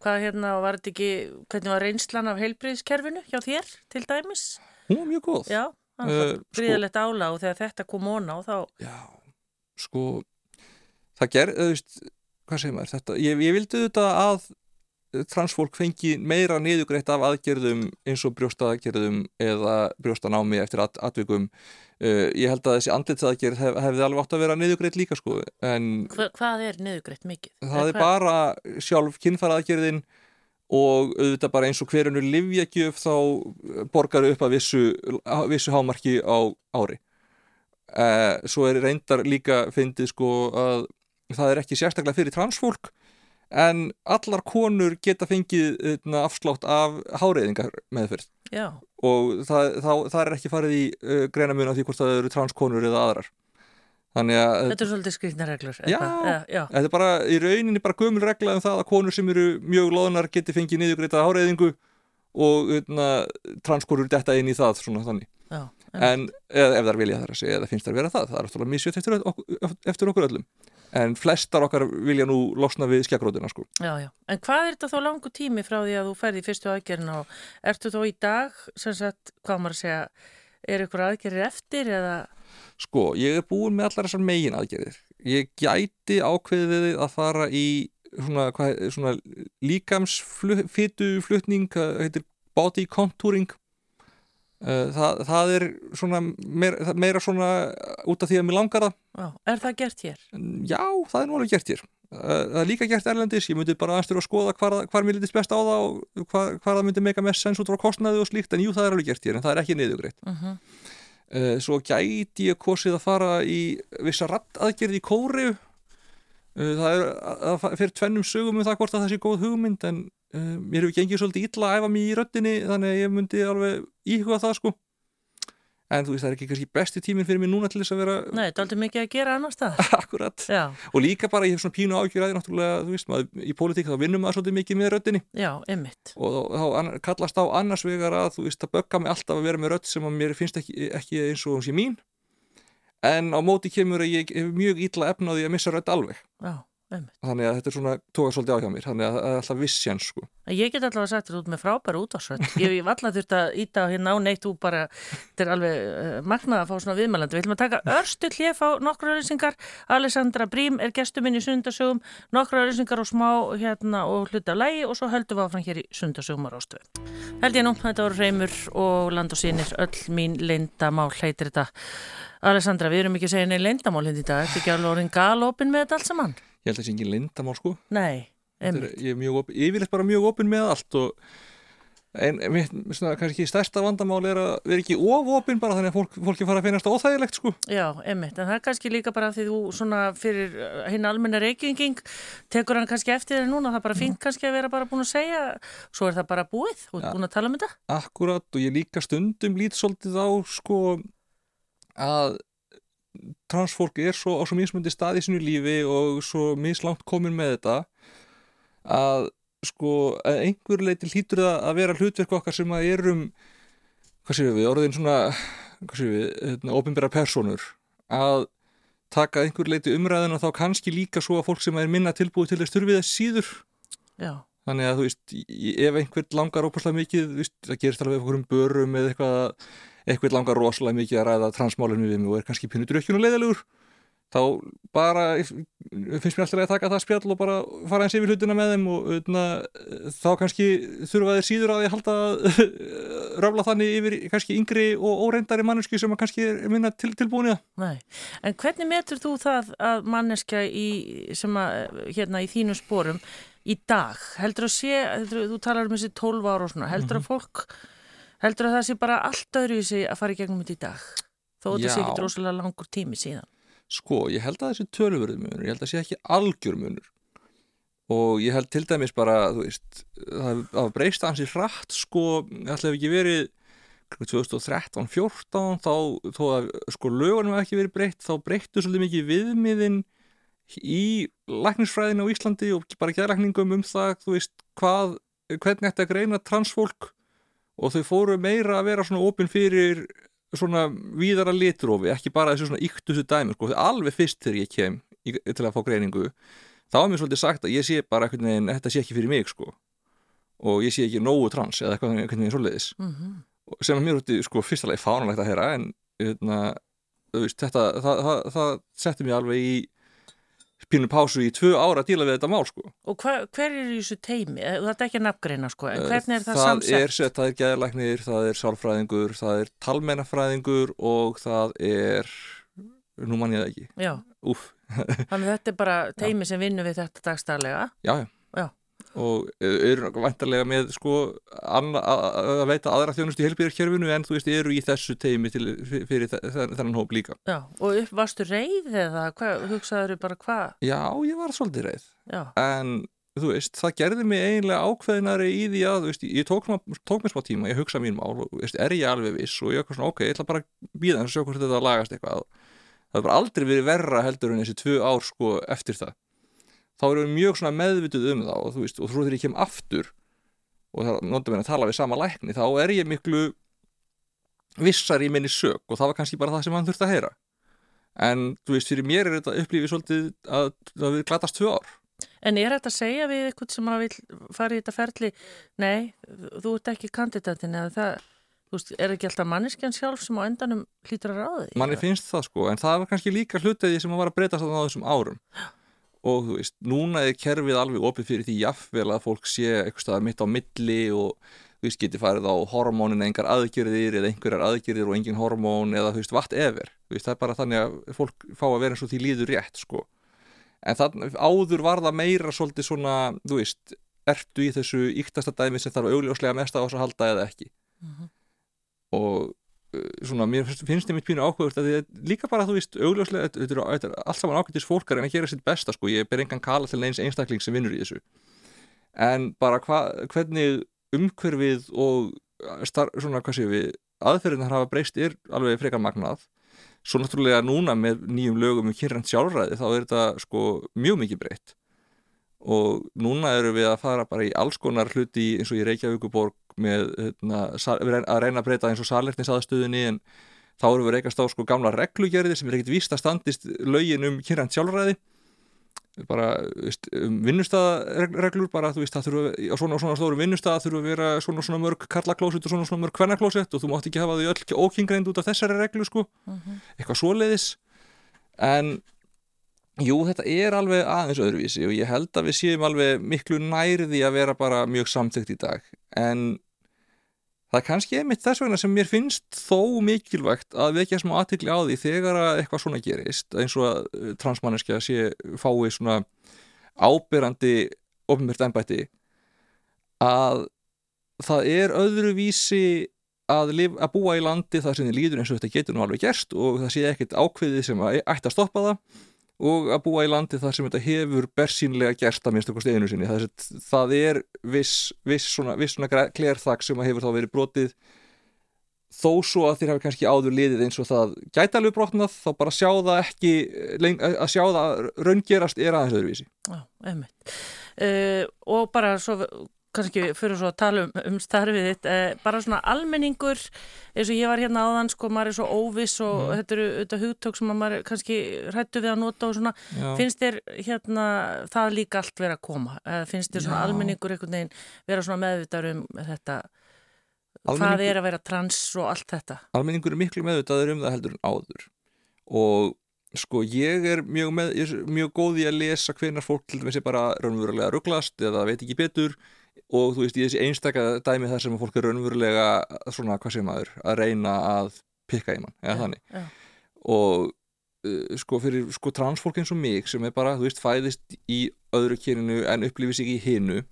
Hvað hérna, var þetta ekki, hvernig var reynslan af heilbriðskerfinu hjá þér til dæmis? Hún var mjög góð. Já, Uh, gríðilegt sko, ála og þegar þetta kom óna og þá já, sko það gerð, þú veist, hvað segir maður þetta, ég, ég vildi auðvitað að transfólk fengi meira niðugreitt af aðgerðum eins og brjóstaðagerðum eða brjóstanámi eftir at, atvikum uh, ég held að þessi andlitsaðgerð hef, hefði alveg átt að vera niðugreitt líka sko en Hva, Hvað er niðugreitt mikið? Það er, er bara sjálf kynfaraðgerðin og auðvitað bara eins og hverjunu livjagjöf þá borgar upp að vissu, vissu hámarki á ári. Eh, svo er reyndar líka fyndið sko að það er ekki sérstaklega fyrir transfólk en allar konur geta fengið eitna, afslátt af háreiðingar meðferð Já. og það, það, það er ekki farið í uh, greina mun á því hvort það eru transkonur eða aðrar Þetta er svolítið skrifna reglur já, eða, já, þetta er bara í rauninni bara gömul regla um það að konur sem eru mjög loðunar geti fengið niðugreitað háræðingu og hérna, transkorur detta inn í það svona þannig. Já, en eða, ef það er viljað þar að segja eða finnst það að vera það það er alltaf mjög sjöt eftir, eftir okkur öllum. En flestar okkar vilja nú losna við skjagrótina sko. Já, já, en hvað er þetta þá langu tími frá því að þú ferði í fyrstu aðgerðin og ertu þá í dag sem sagt, hvað maður að segja er ykkur aðgerðir eftir eða Sko, ég er búin með allar þessar megin aðgerðir. Ég gæti ákveðið að fara í svona, hvað, svona líkamsfytu flutning, það heitir body contouring. Eh, það, það er svona meira, meira svona út af því að mér langar það. Er það gert hér? Já, það er nú alveg gert hér. Eh, það er líka gert erlendis, ég myndi bara aðstöru að skoða hvar, hvar mér litist best á það og hvar, hvar það myndi meika mest sens út frá kostnaði og slíkt, en jú, það er alveg gert hér, en það er ekki niðugreitt. Uh mhm. -huh. Eh, svo gæti ég kosið að fara í vissa rattaðgerð í kóriu eh, það er að fyrir tvennum sögum um það hvort að það sé góð hugmynd en uh, mér hefur gengið svolítið illa að æfa mér í röttinni þannig að ég myndi alveg íhuga það sko en þú veist það er ekki kannski besti tíminn fyrir mig núna til þess að vera Nei, þetta er aldrei mikið að gera annar stað Akkurat, Já. og líka bara ég hef svona pínu ágjur aðeins náttúrulega, þú veist maður í pólitík þá vinnum maður svolítið mikið með röttinni Já, ymmit og þá kallast á annars vegar að þú veist að bögga mig alltaf að vera með rött sem að mér finnst ekki, ekki eins og hún sé mín. En á móti kemur að ég hef mjög ítla efnaði að missa rött alveg. Já. Þannig að þetta er svona tóka svolítið á hjá mér þannig að það er alltaf vissjans sko. Ég get alltaf sagt þetta út með frábæru útvarsvöld ég hef alltaf þurft að íta á hérna á neitt þú bara, þetta er alveg uh, magnað að fá svona viðmælandi, við ætlum að taka örstu hljef á nokkru auðvisingar Alessandra Brím er gestuminn í sundasögum nokkru auðvisingar og smá hérna og hluta lægi og svo höldum við áfram hér í sundasögumar ástu Held ég nú, þetta voru Reymur og Land og Sýnir, öll mín leindamál heitir þetta. Alessandra, við erum ekki að segja neina leindamál hérna í dag, þetta er ekki alveg orðin galopin með þetta allt saman ég held að það sé ekki lindamál sko. Nei, er, ég er mjög opin, yfirleitt bara mjög opin með allt og en mitt, svona, kannski stærsta vandamál er að vera ekki ofopin bara þannig að fólk, fólki fara að finnast óþægilegt sko. Já, einmitt, en það er kannski líka bara því þú svona fyrir hinn almenna reykinging tekur hann kannski eftir þér núna það er bara fínt kannski að vera bara búin að segja svo er það bara búið, þú ert búin að tala um þetta. Akkurat og ég líka stundum lít svolítið á sko að transfólk er svo á svo mismundi stað í sinu lífi og svo mislangt komin með þetta að sko að einhver leiti hlýtur það að vera hlutverk okkar sem að erum hvað séum við, orðin svona hvað séum við, hérna, ofinbæra personur að taka einhver leiti umræðin og þá kannski líka svo að fólk sem er minna tilbúið til að styrfið þess síður Já. Þannig að þú veist, ef einhver langar ópastlega mikið, veist, það gerist alveg einhverjum börum eða eitthvað, eitthvað langar rosalega mikið að ræða transmálinu við mig og er kannski pínu drukkjunu leiðalegur þá bara finnst mér alltaf að taka það spjall og bara fara eins yfir hlutina með þeim og öðna, þá kannski þurfa þeir síður að ég halda röfla þannig yfir kannski yngri og óreindari manneski sem að kannski er minna til, tilbúinja. Nei, en hvernig metur þú það að manneska í, að hérna í þínu spórum í dag, heldur að sé heldur, þú talar um þessi 12 ára og svona heldur að mhm. fólk, heldur að það sé bara allt öðru í sig að fara í gegnum þetta í dag? Þó þetta sé ekki drosalega langur tími síðan. Sko, ég held að þessi tölurverðu munur, ég held að það sé ekki algjör munur. Og ég held til dæmis bara, veist, það breyst að hansi hratt, sko, ætlaði ekki verið 2013-14 þá, þó að sko lögunum hefði ekki verið breytt, þá breyttu svolítið mikið viðmiðin í lækningsfræðinu á Íslandi og bara gæðlækningum um það, þú veist, hvað, hvernig ætti að greina transfólk. Og þau fóru meira að vera svona opinn fyrir svona víðara litrófi, ekki bara þessu svona yktusu dæmi, sko, alveg fyrst þegar ég kem í, til að fá greiningu þá er mér svolítið sagt að ég sé bara eitthvað en þetta sé ekki fyrir mig, sko. Og ég sé ekki nógu trans eða eitthvað eitthvað svoleiðis. Mm -hmm. sem er mér úti, sko, fyrstulega fánalegt að hera en hérna, veist, þetta, það, það, það setti mér alveg í pínu pásu í tvö ára að díla við þetta mál sko. Og hva, hver er þessu teimi? Eh, það er ekki nafngreina sko, en hvernig er það, það samsett? Er, það er geðarlæknir, það er sálfræðingur, það er talmennafræðingur og það er, nú mann ég það ekki. Já, þannig að þetta er bara teimi já. sem vinnur við þetta dagstæðlega. Já, já. Og eru vantarlega með sko að veita aðra þjónust í helbíðarkerfinu en þú veist, eru í þessu teimi til, fyrir þennan hóp líka. Já, og upp varstu reyð eða hugsaður bara hvað? Já, ég var svolítið reyð Já. en þú veist, það gerði mig eiginlega ákveðinari í því að, þú veist, ég tók, tók mér smá tíma, ég hugsa mín mál og veist, er ég alveg viss? Og ég er svona, ok, ég ætla bara að býða þess að sjá hvort þetta lagast eitthvað. Það hefur aldrei verið verra heldur en þessi tvö ár sko eftir það þá erum við mjög meðvituð um það og þú veist, og þú þegar ég kem aftur og það notur mér að tala við sama lækni þá er ég miklu vissar í minni sög og það var kannski bara það sem hann þurfti að heyra. En þú veist, fyrir mér er þetta upplífið svolítið að það við glatast tvö ár. En er þetta að segja við eitthvað sem að vil fara í þetta ferli nei, þú ert ekki kandidatin eða það, þú veist, er ekki alltaf manneskjan sjálf sem á endanum hlýtur að ráði? Manni finnst það sko, en það var kannski líka hlutegi sem að var að breytast á þessum árum og þú veist, núna er kerfið alveg opið fyrir því jafnvel að fólk sé eitthvað mitt á milli og þú veist, geti farið á hormónin engar aðgjörðir eða einhverjar aðgjörðir og engin hormón eða þú veist, whatever þú veist, það er bara þannig að fólk fá að vera eins og því líður rétt, sko en þannig, áður var það meira svolítið svona, þú veist, ertu í þessu yktasta dæmi sem þarf augljóslega mest á þess að halda eða ekki uh mhm. -huh. og svona, mér finnst það mitt pínu áhugaður að þið líka bara, þú veist, augljóslega þetta er, er allt saman ákveðtis fólkar en að gera sitt besta sko, ég ber engan kala til eins einstakling sem vinnur í þessu. En bara hva, hvernig umhverfið og star, svona, hvað séu við, aðferðin hafa breyst er alveg frekar magnað. Svo náttúrulega núna með nýjum lögum um kynrand sjálfræði þá er þetta sko mjög mikið breytt. Og núna eru við að fara bara í alls konar hluti eins og í Reykjavíkuborg með hérna, að reyna að breyta eins og salernisaðstöðunni en þá eru við reykast á sko gamla reglugerðir sem er ekkert víst að standist lögin um kynrand sjálfræði bara um vinnustæðareglur bara þú veist það þurfa á svona og svona stóru vinnustæða þurfa að vera svona og svona mörg karlaklósett og svona og svona mörg kvennaklósett og þú mátt ekki hafa þau öll ókingreind út af þessari reglu sko uh mhm. -huh. eitthvað svoleiðis en jú þetta er alveg aðeins öðruvísi og ég held að við séum alveg miklu nærði að vera bara mjög samtökt í dag. En það er kannski einmitt þess vegna sem mér finnst þó mikilvægt að vekja smá aðtikli á því þegar að eitthvað svona gerist eins og að uh, transmanneskja sé fái svona ábyrrandi ofnmyrt ennbætti að það er öðruvísi að, lif, að búa í landi þar sem þið líður eins og þetta getur nú alveg gerst og það sé ekkert ákveðið sem að, ætti að stoppa það og að búa í landi þar sem þetta hefur bersínlega gerst að minnst okkur steginu sinni. Það er, það er viss, viss svona, svona klérþak sem hefur þá verið brotið. Þó svo að þér hafi kannski áður liðið eins og það gæti alveg brotnað þá bara sjá það ekki að sjá það raungerast er aðeins öðruvísi. Já, einmitt. Uh, og bara svo kannski fyrir svo að tala um, um starfið þitt uh, bara svona almenningur eins og ég var hérna áðan sko, maður er svo óviss og mm. þetta eru auðvitað hugtök sem maður kannski hrættu við að nota og svona Já. finnst þér hérna það líka allt vera að koma eða finnst þér svona Já. almenningur einhvern veginn vera svona meðvitað um þetta hvað er að vera trans og allt þetta almenningur er miklu meðvitaður um það heldur en áður og sko ég er mjög, með, ég er mjög góð í að lesa hvernar fólk til dæmis er bara raunverulega rugglast eða veit ekki betur og þú veist í þessi einstakka dæmi þar sem fólk er raunverulega svona hvað sem aður að reyna að pikka í mann eða ja, þannig. ja. og uh, sko fyrir sko transfólk eins og mig sem er bara þú veist fæðist í öðru kyninu en upplifir sig í hinnu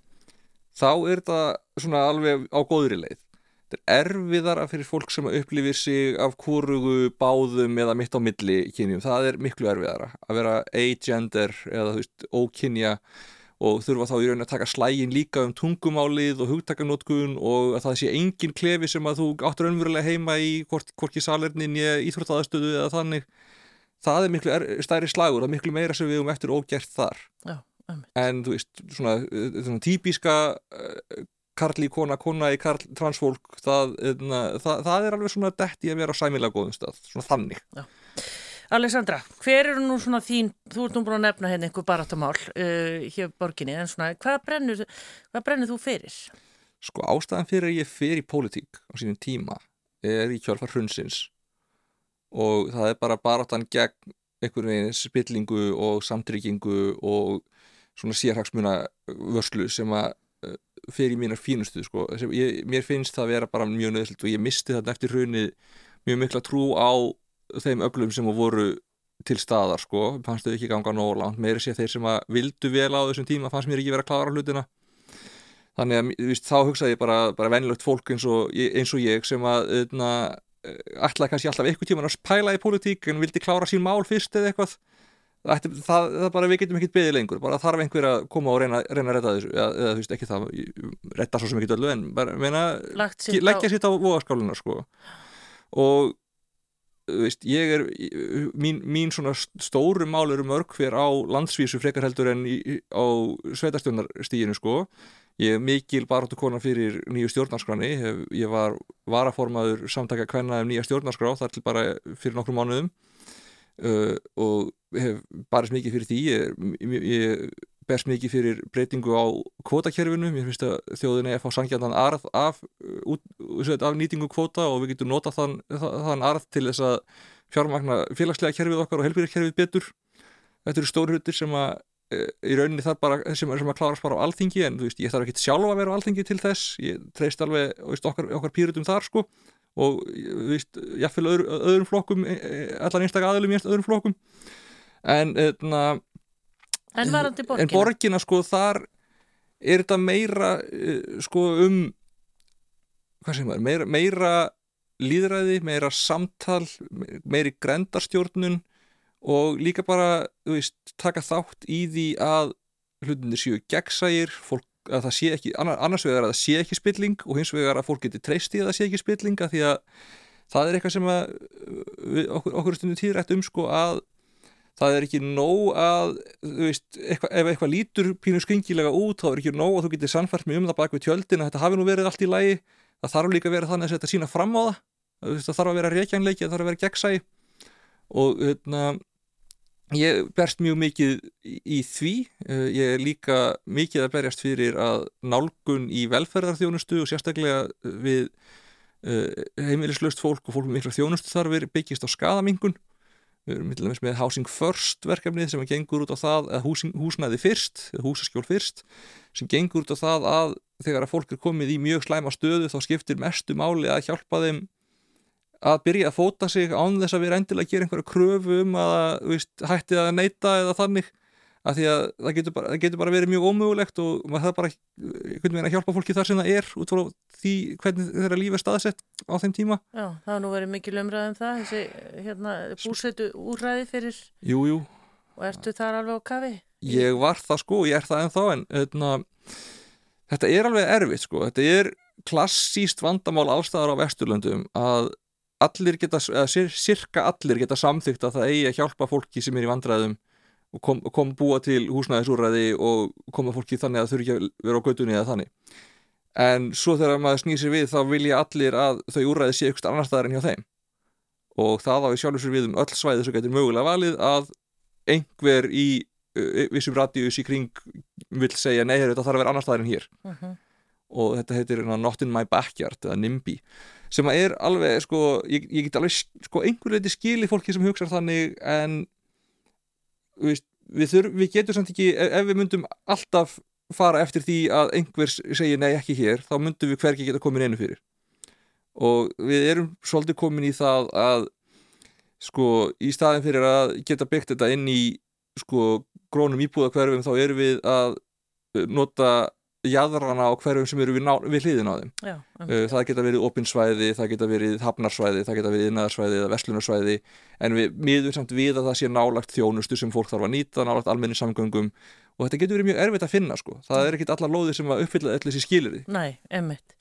þá er það svona alveg á góðri leið. Þetta er erfiðara fyrir fólk sem upplifir sig af kúrugu, báðum eða mitt á milli kynjum, það er miklu erfiðara að vera agender eða þú veist, ókynja og þurfa þá í raun að taka slægin líka um tungumálið og hugtakanótkun og að það sé engin klefi sem að þú áttur önverulega heima í hvort, hvorki salernin í íþróttaðastöðu eða þannig. Það er miklu er, stærri slagur og miklu meira sem við um eftir ógert þar. Já, en þú veist, svona, svona típiska karl í kona, kona í karl, transfólk það, það, það, það er alveg svona dætt í að vera á sæmilag góðum stað, svona þannig. Já. Alessandra, hver eru nú svona þín, þú ert nú búin að nefna hérna einhver barátamál uh, hér borginni, en svona hvað brennur, hvað brennur þú fyrir? Sko ástæðan fyrir að ég fyrir í pólitík á sínum tíma er í kjálfar hrunsins og það er bara barátan gegn einhvern veginn spillingu og samtryggingu og svona sérhagsmuna vörslu sem að fyrir mínar fínustu sko. ég, mér finnst það að vera bara mjög nöðslut og ég misti þarna eftir hrunið mjög mikla trú á þeim öglum sem voru til staðar sko, fannst þau ekki ganga nóg langt. Meiri sé þeir sem að vildu vel á þessum tíma fannst mér ekki vera að klára hlutina. Þannig að víst, þá hugsaði ég bara, bara venilegt fólk eins og, eins og ég sem að öðna, eh, ætlaði kannski alltaf eitthvað tíma að spæla í politík en vildi klára sín mál fyrst eða eitthvað. Það, það, það bara, við getum ekkert beðið lengur. Bara þarf einhver að koma og reyna, reyna að retta þessu. Eða, eða þú veist ekki það retta svo sem ekki öllu en bara meina, leggja sitt á voðaskáluna sko. og veist, ég er mín, mín svona stóru mál eru mörg hver á landsvísu frekar heldur en í, á sveitastjónarstíginu sko. ég er mikil baróttu konar fyrir nýju stjórnarskrani ég var varaformaður samtaka hvenna um nýja stjórnarskrá þar til bara fyrir nokkru mánuðum. Uh, og hef barist mikið fyrir því. Ég, ég berst mikið fyrir breytingu á kvotakerfinu mér finnst að þjóðin er að fá sangjarnan arð af, út, af nýtingu kvota og við getum nota þann, þann arð til þess að fjármagna félagslega kerfið okkar og helbýrkerfið betur. Þetta eru stóri hlutir sem að e, í rauninni það bara sem, sem að klárast bara á alþingi en veist, ég þarf ekki sjálf að vera á alþingi til þess. Ég treyst alveg veist, okkar, okkar pýrutum þar sko. Og víst, jáfnveil öðru, öðrum flokkum e, e, allar einstaklega aðlum í öðrum flokkum. En etna, en, borgina. en borgina sko þar er þetta meira e, sko um hvað sem er, meira, meira líðræði, meira samtal meiri grendarstjórnun og líka bara, þú veist, taka þátt í því að hlutinir séu gegnsægir, fólk að það sé ekki, annars vegar að það sé ekki spilling og hins vegar að fólk geti treyst í að það sé ekki spilling að því að það er eitthvað sem að við, okkur, okkur stundum tíðrætt um sko að það er ekki nóg að veist, eitthvað, ef eitthvað lítur pínu skringilega út þá er ekki nóg að þú getur sannfært með um það bak við tjöldin að þetta hafi nú verið allt í lægi það þarf líka að vera þannig að þetta sína fram á það. Það þarf að vera reykjanleiki, það þarf að vera gegnsæ og hérna Ég berst mjög mikið í því, eh, ég er líka mikið að berjast fyrir að nálgun í velferðarþjónustu og sérstaklega við eh, heimilislaust fólk og fólk með mikla þjónustu þarfir byggist á skadamingun. Við erum með Housing First verkefnið sem gengur út á það að húsing, húsnæði fyrst, húsaskjól fyrst, sem gengur út á það að þegar að fólk er komið í mjög slæma stöðu þá skiptir mestu máli að hjálpa þeim að byrja að fóta sig án þess að við endilega gera einhverja kröfu um að veist, hætti að neyta eða þannig af því að það getur bara, það getur bara verið mjög ómögulegt og maður það bara einhvern veginn að hjálpa fólki þar sem það er út frá því hvernig þeirra líf er staðsett á þeim tíma. Já, það har nú verið mikil umræðum það þessi hérna, búsetu úræði fyrir Jú, jú. Og ertu þar alveg á kafi? Ég var það sko, ég er það ennþá en öðna, hérna, þetta er alveg erfitt sko, þetta er klassíst vandamál allstaðar á Vesturlöndum að allir geta, eða cirka allir geta samþygt að það eigi að hjálpa fólki sem er í vandræðum og kom, kom búa til húsnæðisúræði og koma fólki þannig að þau ekki að vera á gödunni eða þannig en svo þegar maður snýr sér við þá vilja allir að þau úræði sé ykkur annar staðar en hjá þeim og það á í sjálfur sér við um öll svæði sem getur mögulega valið að einhver í vissum radíus í kring vil segja nei, þetta þarf að vera annar staðar en hér uh mhm. -huh. og þetta heitir Not in my backyard eða NIMBY sem er alveg sko, ég, ég get alveg sko einhver leiti skili fólki sem hugsa þannig en við, við, þurf, við getum samt ekki ef, ef við myndum alltaf fara eftir því að einhvers segir nei ekki hér þá myndum við hverki geta komin einu fyrir. Og við erum svolítið komin í það að sko í staðin fyrir að geta byggt þetta inn í sko grónum íbúðakverfum þá erum við að nota jæðrana á hverjum sem eru við, ná, við hliðin á þeim Já, um. það geta verið opinsvæði, það geta verið hafnarsvæði, það geta verið innaðarsvæði eða vestlunarsvæði en við miður samt við að það sé nálagt þjónustu sem fólk þarf að nýta, nálagt almenni samgöngum og þetta getur verið mjög erfitt að finna sko. það er ekkit allar lóðir sem að uppfylla allir þessi skilir Nei, emmitt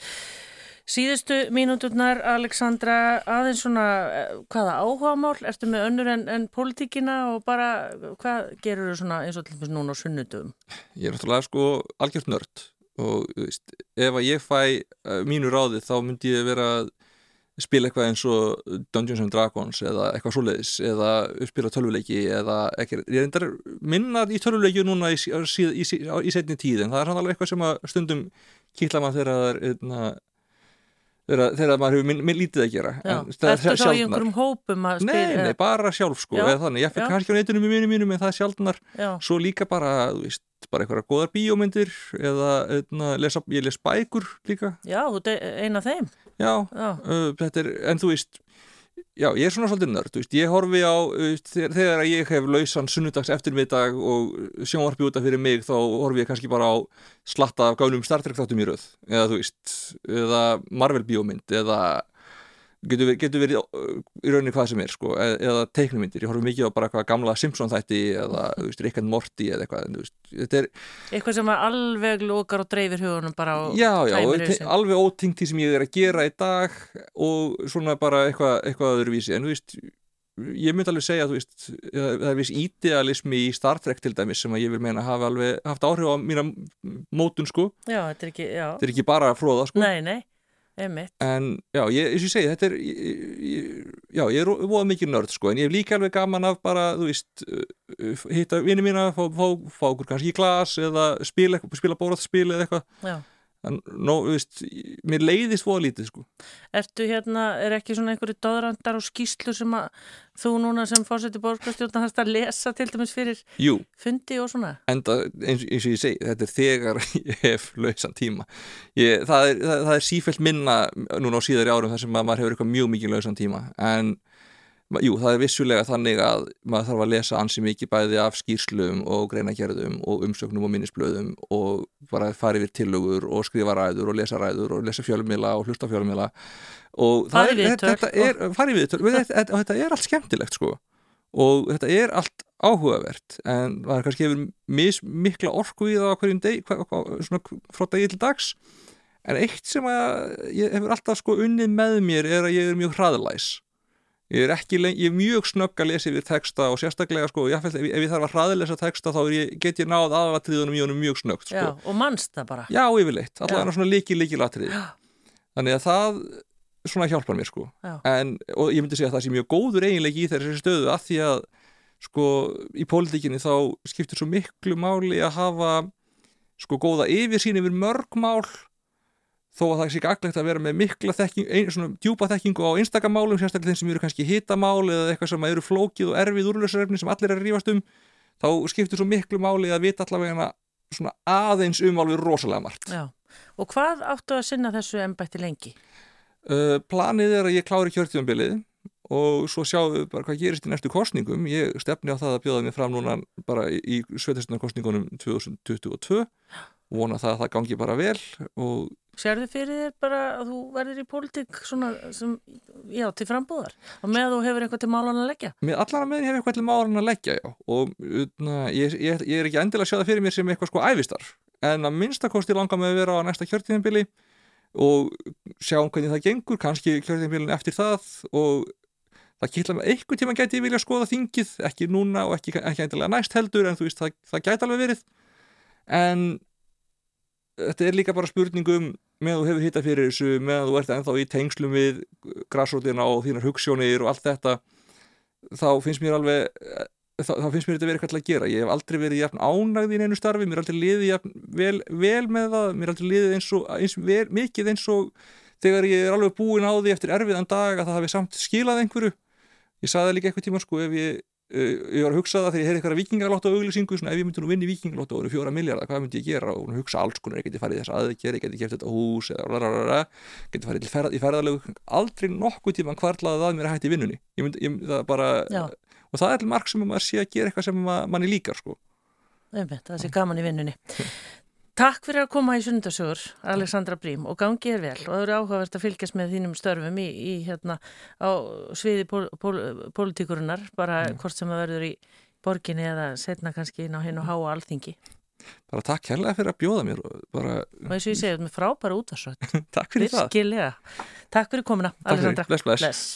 Síðustu mínúturnar, Alexandra, aðeins svona, eh, hvaða áhugamál, ertu með önnur en, en politíkina og bara, hvað gerur þú svona eins og þess núna á sunnutum? Ég er náttúrulega sko algjört nörd og veist, ef að ég fæ uh, mínu ráði þá myndi ég vera að spila eitthvað eins og Dungeons and Dragons eða eitthvað svoleiðis eða uppspila tölvuleiki eða ekki, ég reyndar minnar í tölvuleiki núna í, í, í, í setni tíð en það er alveg eitthvað sem að stundum kýtla maður þegar það er hérna, þegar maður hefur minn, minn lítið að gera. Þetta þá í einhverjum hópum að spila? Nei, nei, bara sjálf sko þannig, ég fyrir kannski á neitunum í mínum mínum en það er sjálfnar já. svo líka bara, þú veist bara einhverja goðar bíómyndir eða eitna, lesa, ég les bækur líka. Já, er eina af þeim. Já, já. Uh, er, en þú veist Já, ég er svona svolítið nörd, veist, ég horfi á þegar, þegar ég hef lausan sunnudags eftirmiddag og sjónvarpi útaf fyrir mig þá horfi ég kannski bara á slatta af gánum Star Trek þáttum í röð. Eða þú veist, eða Marvel bíómynd eða getur verið, getur verið í rauninni hvað sem er sko, eða, eða teiknumindir, ég horfi mikið á bara eitthvað gamla Simpson þætti eða Rick and Morty eða eitthvað veist, er, eitthvað sem alveg lókar og dreifir hugunum bara á já, já, alveg ótingt því sem ég er að gera í dag og svona bara eitthvað, eitthvað öðruvísi. En þú veist ég myndi alveg segja að það er viss ídealismi í Star Trek til dæmis sem að ég vil meina hafa alveg haft áhrif á mína mótun sko. Já, þetta er ekki, þetta er ekki bara fróða sko. Nei, nei Einmitt. en já, ég, eins og ég segi þetta er ég, já, ég er voða mikið nörd sko, en ég hef líka alveg gaman af bara, þú veist uh, hitta vinið mína, fá, fá, fá okkur kannski í glas eða spila, spila bóraðspil eða eitthvað nó, veist, mér leiðist voða lítið sko. Ertu hérna, er ekki svona einhverju döðrandar og skýslu sem að þú núna sem fórseti borgarstjórna hast að lesa til dæmis fyrir Jú. fundi og svona? Enda, eins, eins og ég segi, þetta er þegar ég hef lausan tíma ég, það, er, það, það er sífælt minna núna á síðari árum þar sem maður hefur eitthvað mjög mikið lausan tíma en Jú, það er vissulega þannig að maður þarf að lesa ansi mikið bæði af skýrslum og greinagerðum og umsöknum og minnisblöðum og bara fara yfir tillögur og skrifa ræður og lesa ræður og lesa fjölumila og hlusta fjölumila og fari viðtöl fari viðtöl. Og þetta er allt skemmtilegt sko. Og þetta er allt áhugavert en það er kannski hefur mikla orku í það á hverjum deg svona frá degi til dags. En eitt sem að ég hefur alltaf sko unnið með mér er að ég er mjög hraðlæs Ég er, ekki, ég er mjög snögg að lesa yfir texta og sérstaklega sko, ég, ef, ég þarf að hraðilesa texta þá ég, get ég náð aðvatriðunum í honum mjög snöggt sko. Já, og mannst það bara. Já, yfirleitt, allavega svona líki líki latrið Þannig að það svona hjálpar mér sko. En, og ég myndi segja að það sé mjög góður eiginleiki í þessi stöðu að því að sko í pólitíkinni þá skiptir svo miklu máli að hafa sko góða yfirsýn yfir mörg mál þó að það sé ekki aglegt að vera með mikla þekking, ein, svona djúpa þekkingu á einstakamálum, sérstaklega þeim sem eru kannski hitamál eða eitthvað sem eru flókið og erfið úrlösarefni sem allir er að rífast um þá skiptur svo miklu máli að vita allavega svona aðeins um alveg rosalega margt. Já, og hvað áttu að sinna þessu ennbætti lengi? Uh, planið er að ég klári kjörtíðanbilið og svo sjáum við bara hvað gerist í næstu kostningum ég stefni á það að bjóða mig fram núna bara í sveitastunarkostningunum 2022 vona það að það gangi bara vel og Sérðu fyrir þér bara að þú verður í pólitík svona sem, já, til frambúðar? Og með að þú hefur eitthvað til málan að leggja? Með allar að meðin hefur eitthvað til málan að leggja, já. Og na, ég, ég, ég er ekki endilega að sjá það fyrir mér sem eitthvað sko æfistar en að minnstakosti langar með að vera á næsta kjörtíðinbili og sjá hvernig það gengur, kannski kjörtíðinbilin eftir það. Og það kýtla með eitthvað tíma gæti vilja skoða þingið, ekki núna og ekki, ekki endilega næst heldur en þú veist það, það gæti alveg verið. En þetta er líka bara spurningum með að þú hefur hitta fyrir þessu, með að þú ert ennþá í tengslum við græsrótina og þínar hugssjónir og allt þetta þá finnst mér alveg þá, þá finnst mér þetta verið eitthvað að gera. Ég hef aldrei verið jafn ánægð í einu starfi mér er aldrei liðið jafn vel, vel með það mér er aldrei liðið eins og eins, vel, mikið eins og þegar ég er alveg búin á því eftir erfiðan dag að það hafi samt skilað einhverju. Ég saði líka eitthvað tíma sko ef ég ég var að hugsa það þegar ég heyrði eitthvað vikingalótt á auglýsingu svona ef ég myndi nú vinni vikingalótt og voru fjóra miljardar hvað myndi ég gera? Og hugsa alls konar ég geti farið þess aðeins, ég geti kæft þetta hús eða geti farið ferð, í ferðalög. Aldrei nokkuð tíma hvarlaði það mér að hætti vinnunni. Myndi, ég, það bara, og það er marg sem maður sé að gera eitthvað sem manni líkar sko. það sé gaman í vinnunni Takk fyrir að koma í sundarsögur, Alexandra Brím, og gangið er vel og það eru áhugavert að fylgjast með þínum störfum í, í hérna á sviði pól, pól, pólitíkurinnar, bara mm. hvort sem það verður í borginni eða setna kannski inn á hinn og háa alþingi. Bara takk hérlega fyrir að bjóða mér. Bara... Og eins og ég segið, með frábæra útvarsrönd. takk fyrir Virkilega. það. Takk fyrir komuna, Alexandra. Bless, bless. bless.